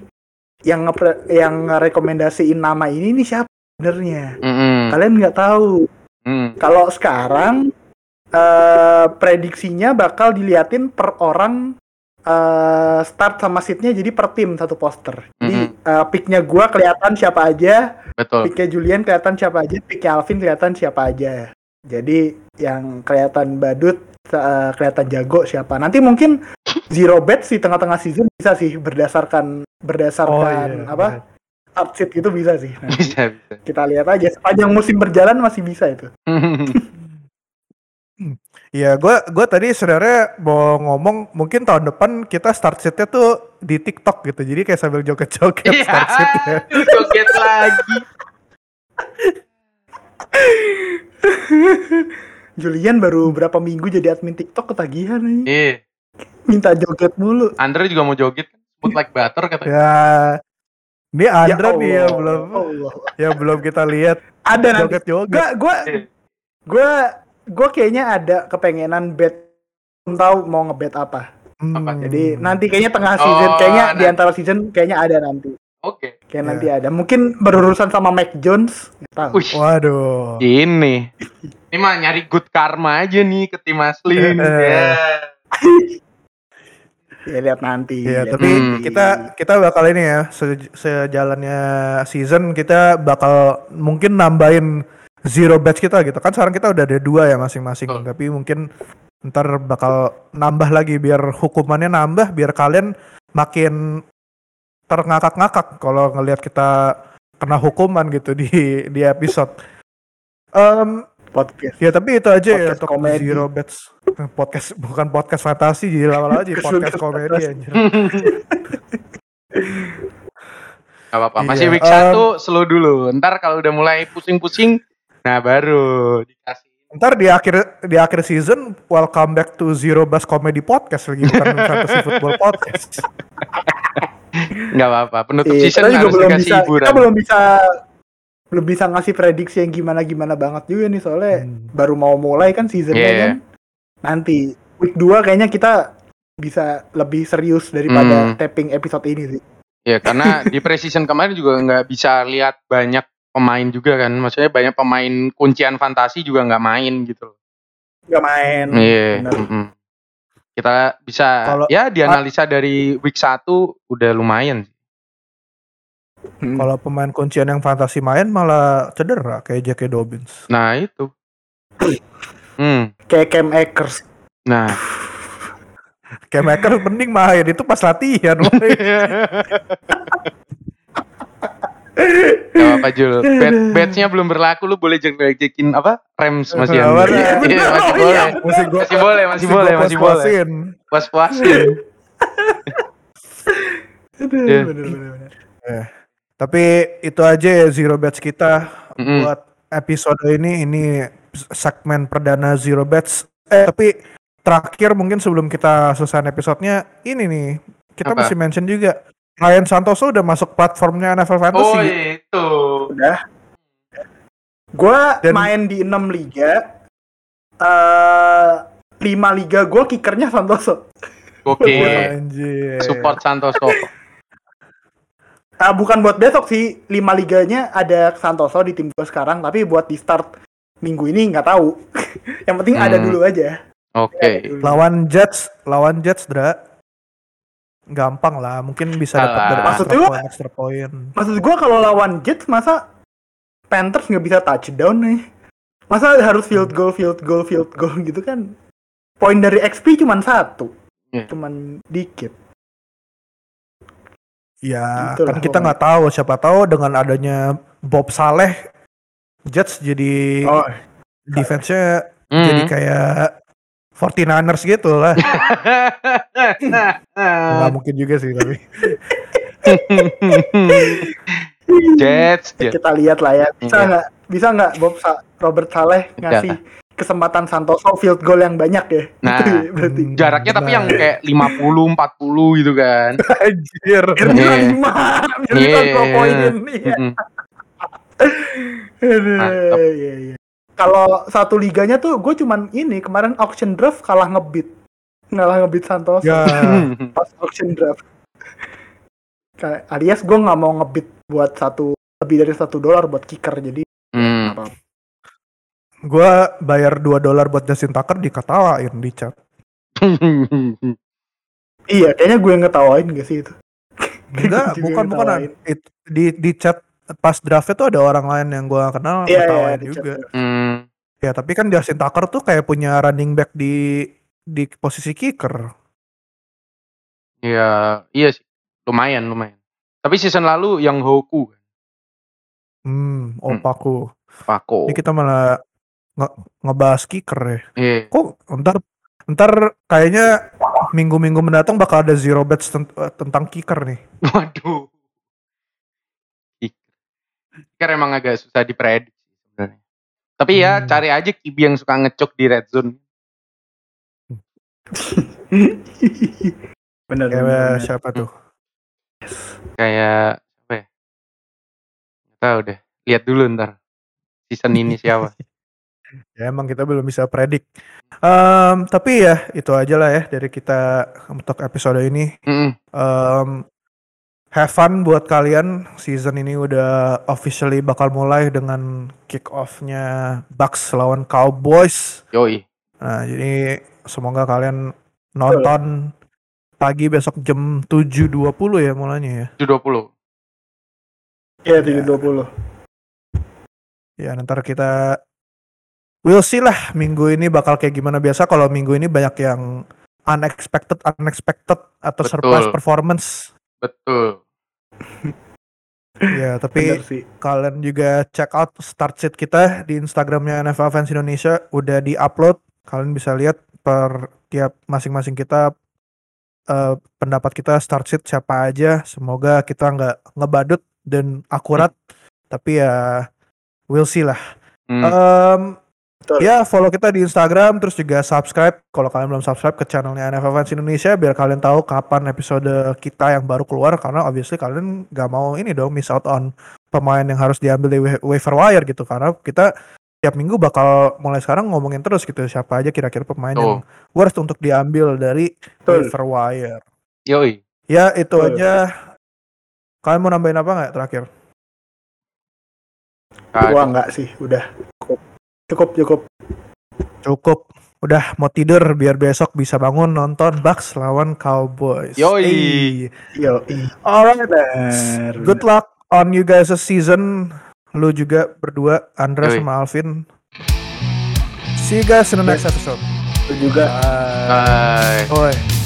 Speaker 3: yang ngepre- yang rekomendasiin nama ini nih siapa sebenarnya.
Speaker 2: Mm-mm.
Speaker 3: Kalian nggak tahu.
Speaker 2: Mm.
Speaker 3: Kalau sekarang eh prediksinya bakal diliatin per orang eh start sama seatnya jadi per tim satu poster. Jadi eh, picknya gua kelihatan siapa aja,
Speaker 2: Betul.
Speaker 3: picknya Julian kelihatan siapa aja, picknya Alvin kelihatan siapa aja. Jadi yang kelihatan badut eh, kelihatan jago siapa. Nanti mungkin zero bet di tengah-tengah season bisa sih berdasarkan
Speaker 1: oh
Speaker 3: berdasarkan
Speaker 1: iya.
Speaker 3: apa start sheet itu bisa sih. Nanti
Speaker 2: Bisa bisa.
Speaker 3: kita lihat aja sepanjang musim berjalan masih bisa itu.
Speaker 1: Iya, gua gua tadi sebenarnya mau ngomong mungkin tahun depan kita start sheet-nya tuh di TikTok gitu. Jadi kayak sambil joget-joget
Speaker 2: Iya.
Speaker 1: start sheet-nya.
Speaker 2: Joget lagi.
Speaker 3: Julian baru berapa minggu jadi admin TikTok ketagihan nih.
Speaker 2: Iya.
Speaker 3: Minta joget mulu.
Speaker 2: Andre juga mau joget kan? Smooth like butter katanya.
Speaker 1: Ya. Ini Andra nih ya
Speaker 3: Allah,
Speaker 1: belum
Speaker 3: Allah.
Speaker 1: ya belum kita lihat
Speaker 3: Ada nanti.
Speaker 1: joget-joget.
Speaker 3: Gua gua
Speaker 2: Iya.
Speaker 3: Gua kayaknya ada kepengenan bet belum tahu mau ngebet apa.
Speaker 1: Hmm.
Speaker 2: Apa?
Speaker 3: Jadi nanti kayaknya tengah
Speaker 2: Oh,
Speaker 3: season kayaknya di
Speaker 2: nanti.
Speaker 3: antara season kayaknya ada nanti.
Speaker 2: Oke.
Speaker 3: Kayak
Speaker 1: Ya.
Speaker 3: nanti ada. Mungkin berurusan sama Mac Jones. Tahu.
Speaker 1: Waduh.
Speaker 2: Ini. Ini mah nyari good karma aja nih ke tim asli.
Speaker 1: Eh.
Speaker 2: Ya.
Speaker 3: Ya lihat nanti.
Speaker 1: Iya,
Speaker 3: lihat
Speaker 1: tapi
Speaker 2: Hmm.
Speaker 1: kita kita bakal ini ya se- sejalannya season kita bakal mungkin nambahin zero batch kita gitu kan sekarang kita udah ada dua ya masing-masing
Speaker 2: Betul.
Speaker 1: tapi mungkin ntar bakal nambah lagi biar hukumannya nambah biar kalian makin terngakak-ngakak kalau ngelihat kita kena hukuman gitu di di episode. Em,
Speaker 3: podcast.
Speaker 1: ya tapi itu aja ya
Speaker 3: Podcast
Speaker 1: untuk
Speaker 3: komedi.
Speaker 1: zero batch podcast bukan podcast fantasi jadi lama-lama jadi podcast komedi anjir.
Speaker 2: Gak apa-apa.
Speaker 1: Iya,
Speaker 2: Masih week
Speaker 1: em,
Speaker 2: 1 slow dulu. Ntar kalau udah mulai pusing-pusing, nah baru dikasih.
Speaker 1: Ntar di akhir di akhir season welcome back to Zero Bus Comedy Podcast lagi bukan Fantasy Football Podcast.
Speaker 2: Nggak apa-apa. Penutup
Speaker 3: Iya,
Speaker 2: season harus
Speaker 3: belum
Speaker 2: dikasih
Speaker 3: bisa,
Speaker 2: hiburan.
Speaker 3: kita belum bisa belum bisa ngasih prediksi yang gimana gimana banget juga nih soalnya
Speaker 1: Hmm.
Speaker 3: baru mau mulai kan seasonnya
Speaker 2: Iya.
Speaker 3: kan. Nanti week 2 kayaknya kita bisa lebih serius daripada
Speaker 2: Hmm.
Speaker 3: tapping episode ini sih.
Speaker 2: Ya karena di preseason kemarin juga nggak bisa lihat banyak pemain juga kan. Maksudnya banyak pemain kuncian fantasi juga nggak main gitu.
Speaker 3: Gak main.
Speaker 2: Iya. mm-mm. Kita bisa
Speaker 1: Kalau-
Speaker 2: ya dianalisa dari week 1 udah lumayan.
Speaker 3: Hmm.
Speaker 1: Kalau pemain kuncian yang fantasi main malah cedera kayak Jackie Dobbins.
Speaker 2: Nah itu. Hmm.
Speaker 3: Kayak Cam Akers.
Speaker 2: Nah.
Speaker 1: Kayak Maker mending main itu pas latihan.
Speaker 2: Gak apa Jul. Bet batchnya belum berlaku lu boleh jelek-jelekin apa? Rams masih
Speaker 1: Apa?
Speaker 2: Andre.
Speaker 1: Iya,
Speaker 2: Iya, masih
Speaker 3: Oh,
Speaker 2: boleh.
Speaker 3: iya.
Speaker 1: Masih gua
Speaker 2: Masih boleh, masih boleh, masih boleh.
Speaker 1: puas-puasin.
Speaker 3: Aduh,
Speaker 2: Iya.
Speaker 3: bener.
Speaker 1: Tapi itu aja ya Zero Batch kita
Speaker 2: Mm-mm.
Speaker 1: buat episode ini ini segmen perdana Zero Batch. Eh tapi terakhir mungkin sebelum kita selesai episodenya ini nih kita
Speaker 2: Apa?
Speaker 1: mesti mention juga Ryan Santoso udah masuk platformnya NFL Fantasy.
Speaker 2: Oh itu.
Speaker 3: Udah. Gua
Speaker 1: Dan-
Speaker 3: main di 6 liga. eh lima liga gue kikernya Santoso.
Speaker 2: Oke.
Speaker 1: Anjir.
Speaker 2: Support Santoso.
Speaker 3: Ah, bukan buat besok sih. Lima liganya ada Santoso di tim gue sekarang, tapi buat di start minggu ini nggak tahu. Yang penting ada
Speaker 2: Hmm.
Speaker 3: dulu aja.
Speaker 2: Oke.
Speaker 3: Dulu.
Speaker 1: Lawan Jets, lawan Jets, Dra. Gampang lah, mungkin bisa dapat dari extra
Speaker 3: Maksudnya-
Speaker 1: point, extra point.
Speaker 3: Maksud gue kalau lawan Jets masa Panthers nggak bisa touchdown nih? Masa harus field goal, field goal, field goal gitu kan? Poin dari XP cuma satu,
Speaker 2: Iya.
Speaker 3: cuman dikit.
Speaker 1: Ya,
Speaker 3: Gitu
Speaker 1: kan
Speaker 3: lah
Speaker 1: kita nggak tahu siapa tahu dengan adanya Bob Saleh Jets jadi
Speaker 3: Oh,
Speaker 1: defense-nya
Speaker 2: Hmm.
Speaker 1: jadi kayak 49ers gitu lah. Nggak mungkin juga sih tapi.
Speaker 2: Jets, Jets.
Speaker 3: kita lihat lah ya. Bisa
Speaker 2: Iya.
Speaker 3: nggak? Bisa nggak Bob Sa- Robert Saleh ngasih kesempatan Santoso field goal yang banyak ya?
Speaker 2: Nah.
Speaker 3: Ya, berarti.
Speaker 1: Hmm,
Speaker 2: Jaraknya tapi
Speaker 1: benar.
Speaker 2: yang kayak 50 40 gitu kan.
Speaker 1: Anjir.
Speaker 3: Biar bisa lima, biar bisa
Speaker 2: Iya.
Speaker 3: dua poinin. Iya.
Speaker 2: Mm-mm.
Speaker 3: Aduh,
Speaker 2: Mantap.
Speaker 3: iya, iya. Kalau satu liganya tuh gue cuman ini kemarin auction draft kalah ngebit. Ngalah ngebit Santoso
Speaker 1: Ya,
Speaker 3: pas auction draft. Kayak alias gue nggak mau ngebit buat satu lebih dari satu dolar buat kicker jadi
Speaker 2: Hmm.
Speaker 3: apa
Speaker 1: gua bayar 2 dolar buat Justin Tucker diketawain di chat.
Speaker 3: Iya, kayaknya gue yang ngetawain gak sih itu?
Speaker 1: Enggak, bukan bukan. It- di di chat pas draftnya tuh ada orang lain yang gua kenal
Speaker 3: Iya, iya,
Speaker 1: ketawain
Speaker 3: di
Speaker 1: juga.
Speaker 2: Hmm.
Speaker 1: Ya, tapi kan Justin Tucker tuh kayak punya running back di di posisi kicker.
Speaker 2: Iya, iya sih. Lumayan, lumayan. Tapi season lalu yang Hoku,
Speaker 1: Hmm, opaku.
Speaker 2: Pako.
Speaker 1: Ini kita malah nge- ngebahas kicker ya.
Speaker 2: Iya.
Speaker 1: Kok ntar ntar kayaknya minggu-minggu mendatang bakal ada zero bets tent- eh, tentang kicker nih.
Speaker 2: Waduh. Kicker emang agak susah diprediksi sebenarnya. Tapi ya
Speaker 1: Hmm.
Speaker 2: cari aja kibi yang suka ngecok di red zone.
Speaker 3: bener,
Speaker 1: Kayak
Speaker 3: bener, bener.
Speaker 1: siapa tuh?
Speaker 2: Kayak apa ya? Nggak tahu deh. Lihat dulu ntar. Season ini siapa.
Speaker 1: Ya emang kita belum bisa predik. Em, tapi ya itu aja lah ya dari kita untuk episode ini.
Speaker 2: Mm-mm.
Speaker 1: Em, have fun buat kalian. Season ini udah officially bakal mulai dengan kick off-nya Bucks lawan Cowboys.
Speaker 2: Yoi.
Speaker 1: Nah, jadi semoga kalian nonton pagi besok jam 7.20 ya mulanya ya.
Speaker 2: 720.
Speaker 3: Iya, 720.
Speaker 1: Ya, ntar kita we'll see lah minggu ini bakal kayak gimana biasa kalau minggu ini banyak yang unexpected unexpected atau
Speaker 2: Betul.
Speaker 1: surprise performance.
Speaker 2: Betul.
Speaker 1: Ya, tapi kalian juga check out start sheet kita di Instagramnya NFL Fans Indonesia udah di-upload. Kalian bisa lihat per tiap masing-masing kita eh, pendapat kita start sheet siapa aja. Semoga kita nggak ngebadut dan akurat. Tapi ya we'll see lah.
Speaker 2: Hmm.
Speaker 1: Em,
Speaker 3: Betul.
Speaker 1: ya follow kita di Instagram terus juga subscribe kalau kalian belum subscribe ke channelnya NFL Fans Indonesia biar kalian tahu kapan episode kita yang baru keluar karena obviously kalian gak mau ini dong miss out on pemain yang harus diambil di wa- waiver wire gitu karena kita tiap minggu bakal mulai sekarang ngomongin terus gitu siapa aja kira-kira pemain
Speaker 2: Tuh.
Speaker 1: yang worth untuk diambil dari
Speaker 3: Betul.
Speaker 1: waiver wire.
Speaker 2: Yoi.
Speaker 1: Ya itu
Speaker 3: Betul.
Speaker 1: aja. Kalian mau nambahin apa nggak terakhir?
Speaker 3: Gua enggak sih, udah. Cukup. Cukup,
Speaker 1: cukup. Udah mau tidur biar besok bisa bangun nonton Bucks lawan Cowboys.
Speaker 2: Yoi.
Speaker 1: Hey.
Speaker 3: Yo,
Speaker 1: Alright.
Speaker 3: bener.
Speaker 1: Good luck on you guys season. Lu juga berdua, Andra
Speaker 2: Yoi.
Speaker 1: sama Alvin. See you guys in the next episode.
Speaker 3: Lu juga.
Speaker 1: Bye.
Speaker 2: Bye.
Speaker 1: Oi.